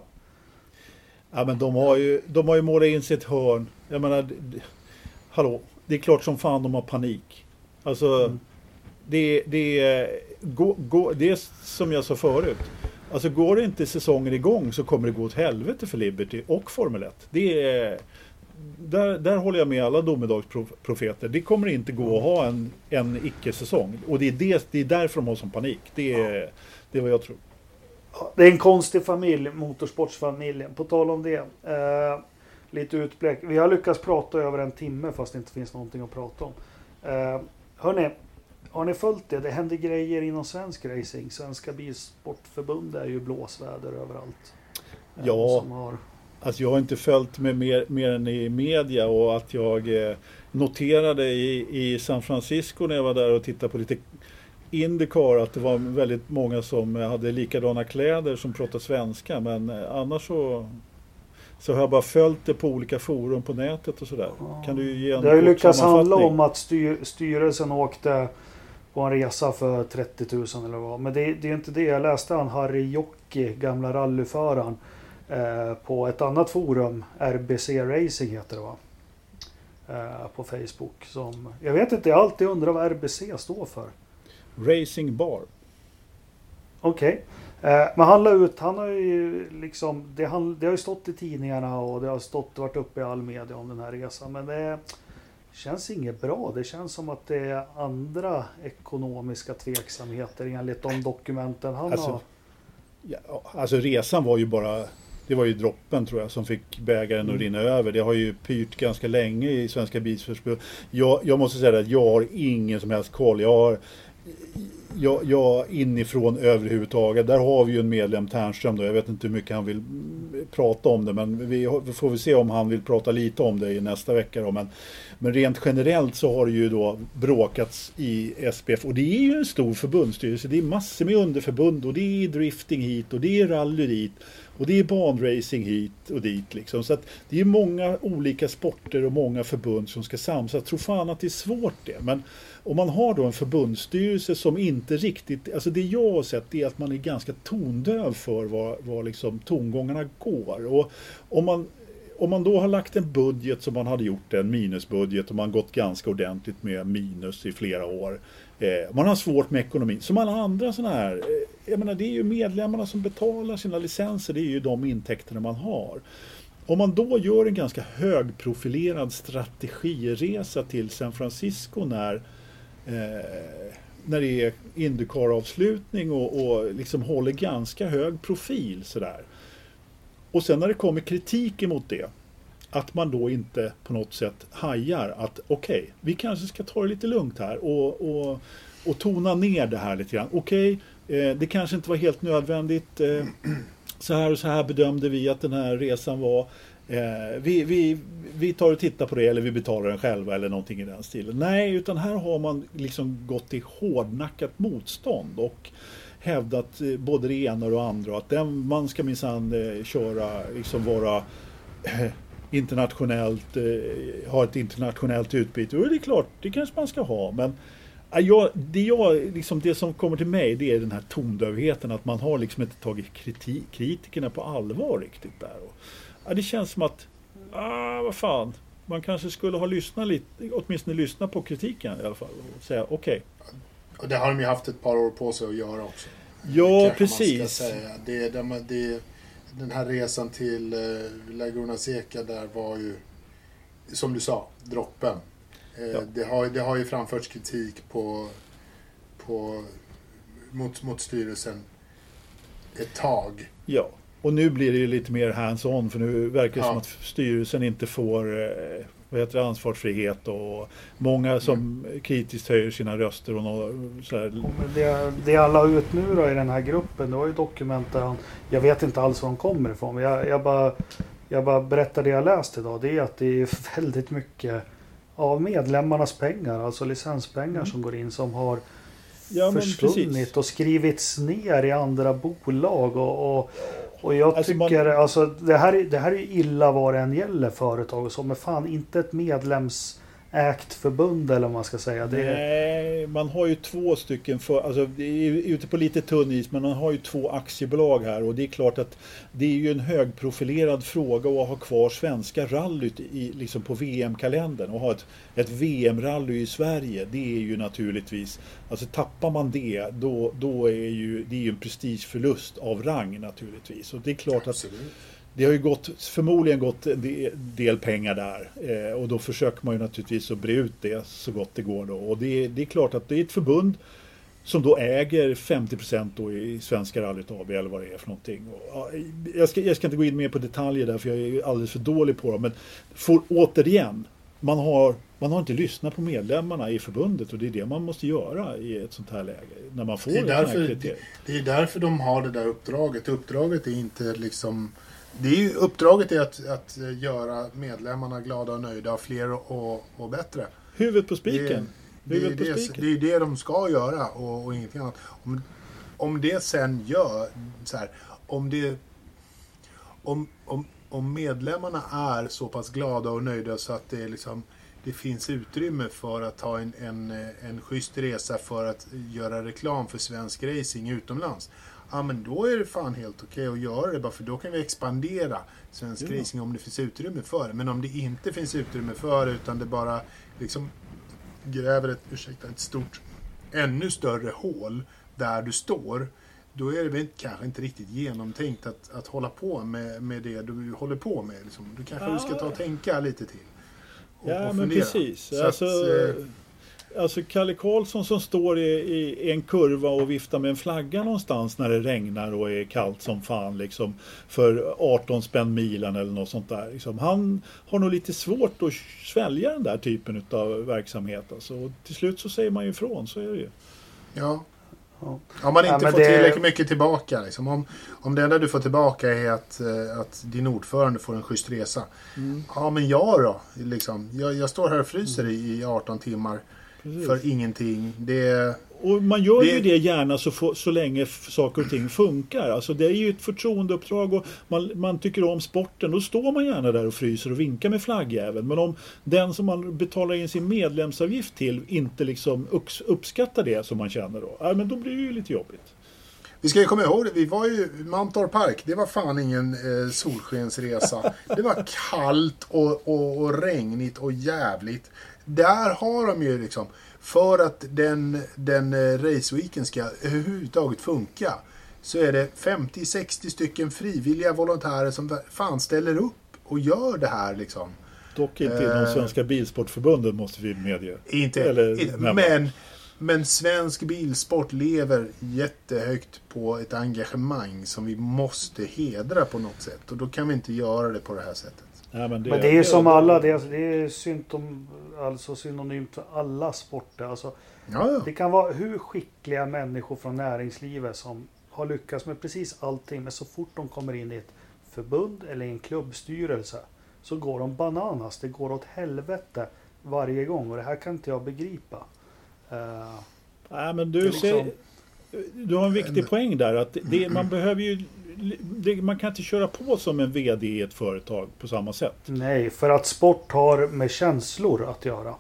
Ja, men de har ju, de har ju målat in sitt hörn. Jag menar, hallå, det är klart som fan de har panik. Alltså, Mm. det, det, gå, gå, det är som jag sa förut. Alltså går det inte säsongen igång så kommer det gå åt helvete för Liberty och Formel 1. Det är, där, där håller jag med alla domedagsprofeter. Det kommer inte gå att ha en, en icke-säsong. Och det är, det, det är därför de har sån panik. Det är, det är vad jag tror. Ja, Det är en konstig familj, motorsportsfamiljen. På tal om det. Eh, lite utblick. Vi har lyckats prata över en timme fast det inte finns någonting att prata om. Eh, hörni, har ni följt det? Det händer grejer inom svensk racing. Svenska Bilsportförbund är ju blåsväder överallt. Eh, Ja. Som har, Alltså jag har inte följt med mer, mer än i media och att jag eh, noterade i, i San Francisco när jag var där och tittade på lite Indycar att det var väldigt många som hade likadana kläder som pratade svenska men eh, annars så så har jag bara följt det på olika forum på nätet och sådär. Kan du ge en det har ju lyckats handla om att styr, styrelsen åkte på en resa för 30 000 eller vad. Men det, det är inte det. Jag läste han Harry Jocki, gamla rallyföraren. Eh, på ett annat forum, RBC Racing heter det va? Eh, på Facebook. Som, jag vet inte, jag alltid undrat vad RBC står för. Racing Bar. Okej. Eh, men han la ut, han har ju liksom, det, han, det har ju stått i tidningarna och det har stått varit uppe i all media om den här resan. Men det känns inget bra. Det känns som att det är andra ekonomiska tveksamheter enligt de dokumenten han Alltså, har. Ja, alltså resan var ju bara det var ju droppen tror jag som fick bägaren att Mm. rinna över. Det har ju pyrt ganska länge i Svenska Bilsportförbundet. Jag, jag måste säga att jag har ingen som helst koll. Jag har ja, ja, inifrån överhuvudtaget. Där har vi ju en medlem, Ternström. Då. Jag vet inte hur mycket han vill prata om det. Men vi, vi får väl se om han vill prata lite om det i nästa vecka. Då. Men, men rent generellt så har det ju då bråkats i SPF. Och det är ju en stor förbundsstyrelse. Det är massor med underförbund. Och det är drifting hit och det är rally dit. Och det är banracing hit och dit. Liksom. Så att det är många olika sporter och många förbund som ska samsas. Jag tror fan att det är svårt det. Men om man har då en förbundsstyrelse som inte riktigt... Alltså det jag har sett är att man är ganska tondöv för var, var liksom tongångarna går. Och om man, om man då har lagt en budget som man hade gjort, en minusbudget och man gått ganska ordentligt med minus i flera år. Eh, man har svårt med ekonomin. Som alla andra sådana här. Eh, jag menar det är ju medlemmarna som betalar sina licenser. Det är ju de intäkterna man har. Om man då gör en ganska högprofilerad strategiresa till San Francisco när eh, när det är Indycar-avslutning och, och liksom håller ganska hög profil sådär. Och sen när det kommer kritik emot det, att man då inte på något sätt hajar att okej, vi kanske ska ta det lite lugnt här och, och, och tona ner det här lite grann. Okej, eh, det kanske inte var helt nödvändigt. Eh, så här och så här bedömde vi att den här resan var. Eh, vi, vi, vi tar och tittar på det eller vi betalar den själva eller någonting i den stilen. Nej, utan här har man liksom gått till hårdnackat motstånd och hävdat eh, både det ena och det andra. Att den, man ska minsann eh, köra, liksom vara eh, internationellt, eh, ha ett internationellt utbyte. Och det är klart, det kanske man ska ha. Men eh, jag, det, jag, liksom, det som kommer till mig det är den här tondövheten. Att man har liksom inte tagit kriti kritikerna på allvar riktigt där. Och, ja, det känns som att, ah, vad fan. Man kanske skulle ha lyssnat lite, åtminstone lyssnat på kritiken i alla fall. Och säga okej. Och det har de ju haft ett par år på sig att göra också. Ja, precis. Det, det, det, den här resan till eh, Laguna Seca där var ju, som du sa, droppen. Eh, Ja. det, har, det har ju framförts kritik på, på, mot, mot styrelsen ett tag. Ja, och nu blir det ju lite mer hands-on för nu verkar det Ja. som att styrelsen inte får eh, vad heter det, ansvarsfrihet och många som kritiskt höjer sina röster och så här, Och Det, det alla ut nu då i den här gruppen, det var ju dokument där han, jag vet inte alls var de kommer ifrån, men jag, jag, bara, jag bara berättar det jag läst idag. Det är att det är väldigt mycket av medlemmarnas pengar, alltså licenspengar som går in som har Ja, försvunnit precis. och skrivits ner i andra bolag. Och, och, och jag Alltså, man- tycker alltså det här, är- det här är illa vad det än gäller företag och så, men fan inte ett medlemsägt förbund eller vad man ska säga. Det, Nej, man har ju två stycken, för, alltså ute på lite tunn is, men man har ju två aktiebolag här och det är klart att det är ju en högprofilerad fråga att ha kvar svenska rallyt i, liksom på VM-kalendern och ha ett, ett VM-rally i Sverige. Det är ju naturligtvis, alltså tappar man det, då, då är ju det är ju en prestigeförlust av rang naturligtvis. Och det är klart att Absolut. Det har ju gått, förmodligen gått en de- del pengar där eh, och då försöker man ju naturligtvis att bre ut det så gott det går då. Och det, är- det är klart att det är ett förbund som då äger 50% då i Svenska rallyt AB eller vad det är för någonting. Och, jag, ska, jag ska inte gå in mer på detaljer där för jag är alldeles för dålig på dem. Men för, återigen, man har, man har inte lyssnat på medlemmarna i förbundet och det är det man måste göra i ett sånt här läge. När man får Det är, därför, kriterier. det är därför de har det där uppdraget. Uppdraget är inte liksom... Det är ju, uppdraget är att, att göra medlemmarna glada och nöjda, fler och, och bättre. Huvudet på Det, spiken. det, är på det, spiken. det är det de ska göra och, och ingenting annat. Om, om det sen gör så här, om det... Om, om, om medlemmarna är så pass glada och nöjda så att det är liksom det finns utrymme för att ha en, en, en schysst resa för att göra reklam för svensk racing utomlands. Ja men då är det fan helt okej att göra det bara för då kan vi expandera svensk Ja. racing om det finns utrymme för det. Men om det inte finns utrymme för det utan det bara liksom gräver ett, ursäkta, ett stort, ännu större hål där du står. Då är det väl kanske inte riktigt genomtänkt att, att hålla på med, med det du håller på med. Liksom. Du kanske du ska ta och tänka lite till. Och, Ja, och men precis. Så Alltså, att, eh, alltså Kalle Karlsson som står i, i, en kurva och viftar med en flagga någonstans när det regnar och är kallt som fan liksom för 18 spänn milen eller något sånt där. Liksom. Han har nog lite svårt att svälja den där typen av verksamhet. Alltså. Och till slut så säger man ju ifrån, så är det ju. ja. Ja. Om man Ja, inte men får det- tillräckligt mycket tillbaka. Liksom. Om, om det enda du får tillbaka är att, eh, att din ordförande får en schysst resa. Mm. Ja, men jag då? Liksom. Jag, jag står här och fryser i, i 18 timmar Precis. för ingenting. Det, Och man gör ju Det- det gärna så, få- så länge saker och ting funkar. Alltså det är ju ett förtroendeuppdrag och man, man tycker om sporten. Då står man gärna där och fryser och vinkar med flaggjäveln. Men om den som man betalar in sin medlemsavgift till inte liksom uppskattar det som man känner då. Ja, men då blir det ju lite jobbigt. Vi ska ju komma ihåg det, vi var ju Mantorp Park. Det var fan ingen eh, solskensresa. Det var kallt och, och, och regnigt och jävligt. Där har de ju liksom, för att den, den eh, raceweeken ska överhuvudtaget funka, så är det 50-60 stycken frivilliga volontärer som fan ställer upp och gör det här liksom. Dock inte inom Eh. Svenska Bilsportförbundet måste vi medge. Inte, Eller nämna. men, men svensk bilsport lever jättehögt på ett engagemang som vi måste hedra på något sätt. Och då kan vi inte göra det på det här sättet. Ja, men det, Men det är ju som alla, det är, det är symptom, alltså synonymt för alla sporter. Alltså, Ja, ja. det kan vara hur skickliga människor från näringslivet som har lyckats med precis allting. Men så fort de kommer in i ett förbund eller i en klubbstyrelse så går de bananas. Det går åt helvete varje gång och det här kan inte jag begripa. Eh, Ja, men du, liksom- ser, du har en viktig poäng där. Att det, man behöver ju... Det, man kan inte köra på som en VD i ett företag på samma sätt. nej, för att sport har med känslor att göra.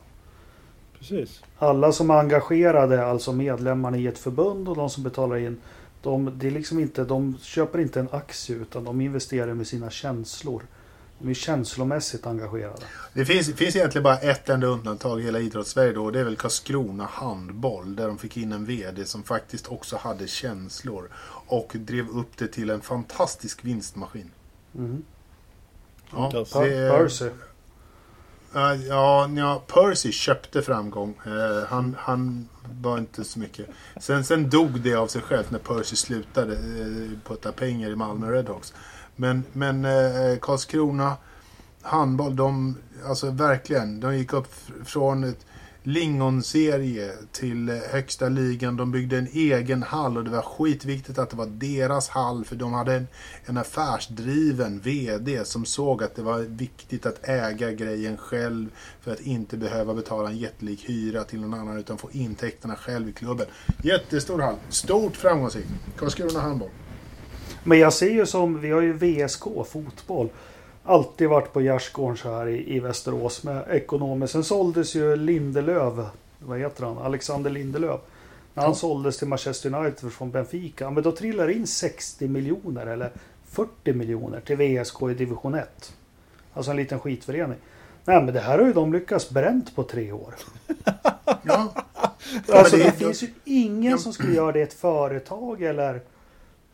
Precis. Alla som är engagerade, alltså medlemmarna i ett förbund och de som betalar in. De, det är liksom inte, de köper inte en aktie utan de investerar med sina känslor. De är känslomässigt engagerade. Det finns, finns egentligen bara ett enda undantag i hela idrottssverige då. och Det är väl Karlskrona handboll. Där de fick in en VD som faktiskt också hade känslor. Och drev upp det till en fantastisk vinstmaskin. Mm. Ja, det, Per- Percy. Ja, ja, Percy köpte framgång. Uh, han, han var inte så mycket. Sen, sen dog det av sig självt när Percy slutade uh, putta pengar i Malmö Redhawks. Men, men eh, Karlskrona handboll, de, alltså verkligen, de gick upp från ett lingonserie till eh, högsta ligan. De byggde en egen hall och det var skitviktigt att det var deras hall för de hade en, en affärsdriven VD som såg att det var viktigt att äga grejen själv för att inte behöva betala en jättelik hyra till någon annan utan få intäkterna själv i klubben. Jättestor hall. Stort framgångsrikt. Karlskrona handboll. Men jag ser ju som, vi har ju VSK fotboll alltid varit på gärdsgården så här i, i Västerås med ekonomer. Sen såldes ju Lindelöf, vad heter han, Alexander Lindelöf. När han ja. såldes till Manchester United från Benfica, men då trillar in 60 miljoner eller 40 miljoner till VSK i division 1. Alltså en liten skitförening. Nej men det här har ju de lyckats bränt på tre år. ja. Alltså det, det finns ju ingen som skulle göra det i ett företag eller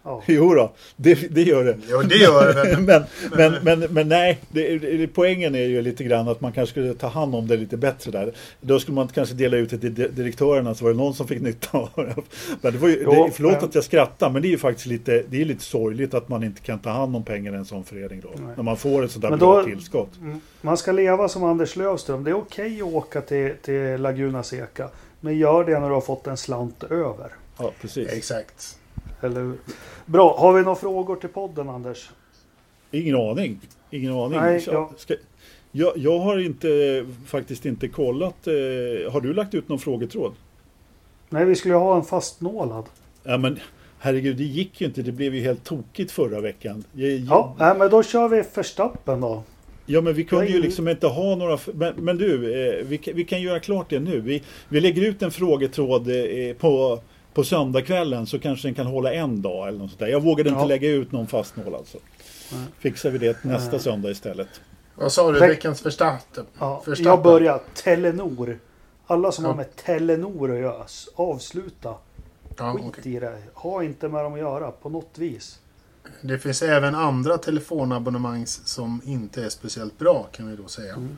Ja. Jo då, det, det gör det. Jo, det gör det. men, men, men, men, nej, det, poängen är ju lite grann att man kanske skulle ta hand om det lite bättre där. Då skulle man kanske dela ut det till direktörerna så var det någon som fick nytta av det. Men det var ju, jo, det, förlåt men... att jag skrattar, men det är ju faktiskt lite, det är lite sorgligt att man inte kan ta hand om pengar i en sån förening då. Nej. När man får ett där bra tillskott. Mm, man ska leva som Anders Lövström. Det är okej att åka till, till Laguna Seca. Men gör det när du har fått en slant över. Ja, precis. Exakt. Eller Bra, har vi några frågor till podden Anders? Ingen aning. Ingen aning. Nej, ja. Ska, jag, jag har inte, faktiskt inte kollat. Eh, har du lagt ut någon frågetråd? Nej, vi skulle ha en fastnålad. Ja, men herregud, det gick ju inte. Det blev ju helt tokigt förra veckan. Jag, ja, nej, men då kör vi förstappen då. Ja, men vi kunde ju liksom inte ha några... Men, men du, eh, vi, vi, kan göra klart det nu. Vi, vi lägger ut en frågetråd eh, på på söndagskvällen så kanske den kan hålla en dag eller något sånt där. Jag vågade inte ja. lägga ut någon fastnål alltså. Nej. Fixar vi det nästa Nej. söndag istället. Vad sa du? Veckans förstappen? Ja, jag börjar. Telenor. Alla som ja. har med Telenor att göra, avsluta. Ja, Skit okay. i det. Ha inte med dem att göra på något vis. Det finns även andra telefonabonnemang som inte är speciellt bra kan vi då säga. Mm.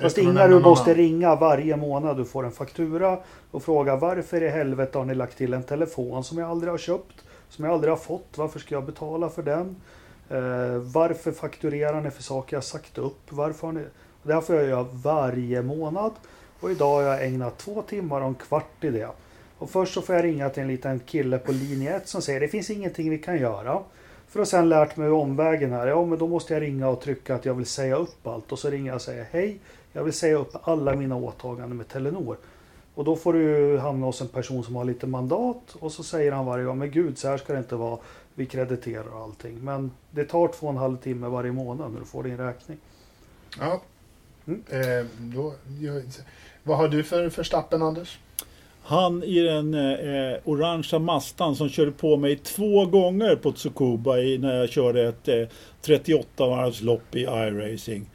Fast inga du måste ringa varje månad. Du får en faktura och fråga varför i helvete har ni lagt till en telefon som jag aldrig har köpt? Som jag aldrig har fått. Varför ska jag betala för den? Eh, varför fakturerar ni för saker jag sagt upp? Varför har ni... Det här får jag göra varje månad. Och idag har jag ägnat två timmar och en kvart i det. Och först så får jag ringa till en liten kille på linje 1 som säger det finns ingenting vi kan göra. För att sen lärt mig omvägen här. Ja men då måste jag ringa och trycka att jag vill säga upp allt. Och så ringer jag och säger hej. Jag vill säga upp alla mina åtaganden med Telenor. Och då får du hamna hos en person som har lite mandat och så säger han varje gång, men gud så här ska det inte vara. Vi krediterar allting. Men det tar två och en halv timme varje månad när du får din räkning. Ja. Mm. Eh, då, jag, vad har du för förstappen Anders? Han i den eh, orangea mastan som körde på mig två gånger på Tsukuba i, när jag körde ett eh, 38 varvslopp i iRacing.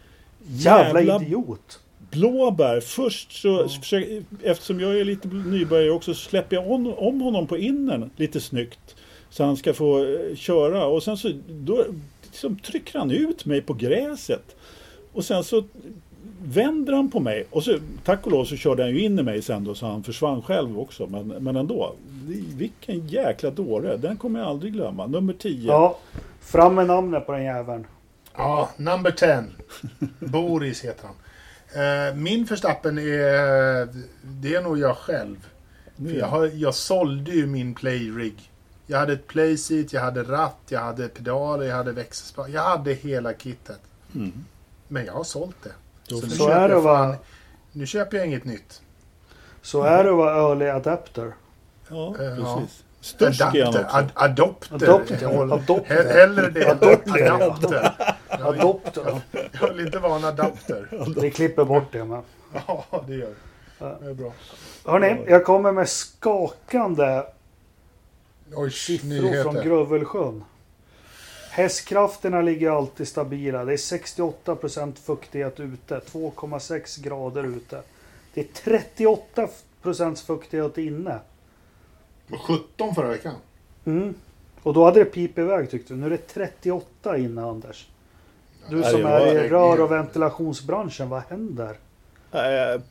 Jävla, Jävla idiot! blåbär. Först så, mm. försöker, eftersom jag är lite nybörjare också, så släpper jag om, om honom på innern lite snyggt. Så han ska få eh, köra och sen så då, liksom, trycker han ut mig på gräset. Och sen så vänder han på mig och så tack och lov så körde han ju in i mig sen då så han försvann själv också. Men, men ändå, vilken jäkla dåre. Den kommer jag aldrig glömma. Nummer 10. Ja, fram med namnet på den jäveln. Ja, number 10. Boris heter han. Eh, min förstappen är, det är nog jag själv. Mm. För jag, har, jag sålde ju min playrig. Jag hade ett playseat, jag hade ratt, jag hade pedaler, jag hade växelspak. Jag hade hela kittet. Mm. Men jag har sålt det. Så, så, så är det va? Nu köper jag inget nytt. Så är det att vara early adapter. Ja, precis. Ja. Störst adapter, ad, adopter. Adopter. adopter. Hellre det. Adopter. adapter. adopter. Jag vill inte vara en adapter. Vi klipper bort det med. Ja, det gör Det är bra. Hörni, jag kommer med skakande Oj, siffror nyheter. från Grövelsjön. Hästkrafterna ligger alltid stabila. Det är 68 procent fuktighet ute, 2,6 grader ute. Det är 38 procent fuktighet inne. 17 förra veckan. Mm. Och då hade det pip iväg tyckte du. Nu är det 38 inne Anders. Du som det är i rör och ventilationsbranschen, vad händer? Eh,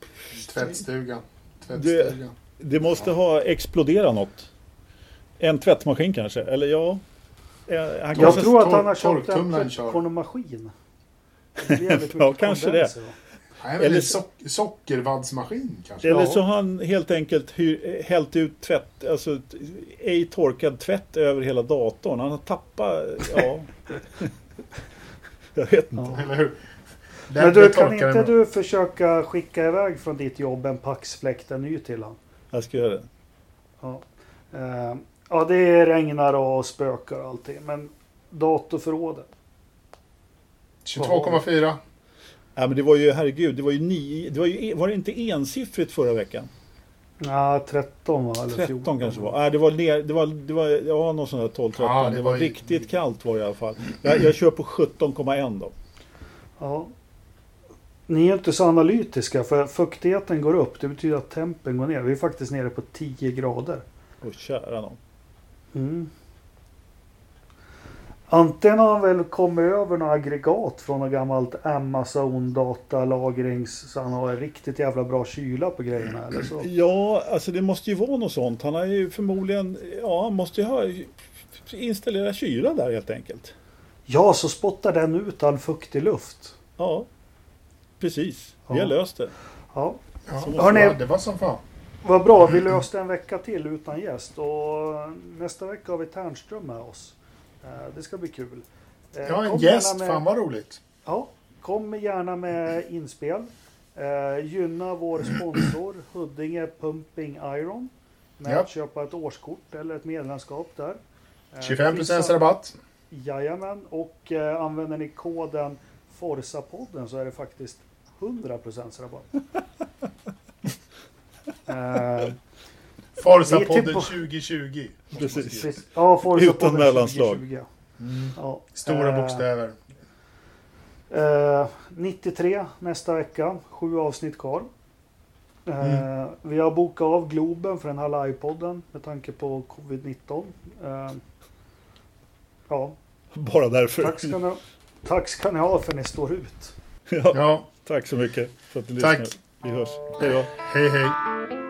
Tvättstugan. Tvättstugan. Det måste ha exploderat något. En tvättmaskin kanske, eller ja. Eh, Han Jag tror att han har köpt en. Det jävligt Ja, kanske då. Nej, men Eller sock sockervaddsmaskin kanske. eller så har han helt enkelt hällt ut tvätt, alltså ej torkad tvätt över hela datorn. Han har tappat, ja. Jag vet inte. Ja. Eller hur? Men Den- du, den kan inte du försöka skicka iväg från ditt jobb en paxfläkt, en ny till han? Jag ska göra det. Ja. Eh, ja, det regnar och spökar och allting, men datorförrådet. 22,4. Ja, men det var ju, herregud, det var ju nio, det var ju, var det inte ensiffrigt förra veckan? Ja, 13 va? Eller 13 14. kanske var. Nej, det var, ner, det var, det var, ja, någon sån där 12-13. Ja, det, det var, var ju- riktigt kallt var det i alla fall. Jag, jag kör på 17,1 då. Ja. Ni är inte så analytiska för fuktigheten går upp. Det betyder att tempen går ner. Vi är faktiskt nere på 10 grader. Och kära någon. Mm. Antingen har han väl kommit över några aggregat från något gammalt Amazon datalagrings så han har riktigt jävla bra kyla på grejerna eller så. Ja, alltså det måste ju vara något sånt. Han har ju förmodligen, ja, han måste ju ha installera kyla där helt enkelt. Ja, så spottar den ut all fuktig luft. Ja, precis. Vi Ja. har löst det. Ja, Ja, Hörrni- det var som fan. vad bra. Vi löste en vecka till utan gäst och nästa vecka har vi Ternström med oss. Eh, Det ska bli kul. Eh, Ja, en kom gäst. med- Fan vad roligt. Ja, kom gärna med inspel. Eh, gynna vår sponsor Huddinge Pumping Iron. Med Ja. att köpa ett årskort eller ett medlemskap där. Eh, 25 vissa- rabatt. Jajamän, och eh, använder ni koden Forsa-podden så är det faktiskt 100% rabatt. eh, Vi Forza-podden typ på- 2020. Precis. precis. ja, Forsa-podden Utan mellanslag. 2020. Mm. Ja. Stora Eh, bokstäver. Eh, 93 nästa vecka, sju avsnitt kvar. Eh, Vi har bokat av Globen för den här livepodden med tanke på covid-19. Eh, ja, Bara därför. tack ska, ni, tack ska ni ha för att ni står ut. Ja, Ja, tack så mycket för att ni Tack. lyssnar. Vi hörs. Hej då. hej hej.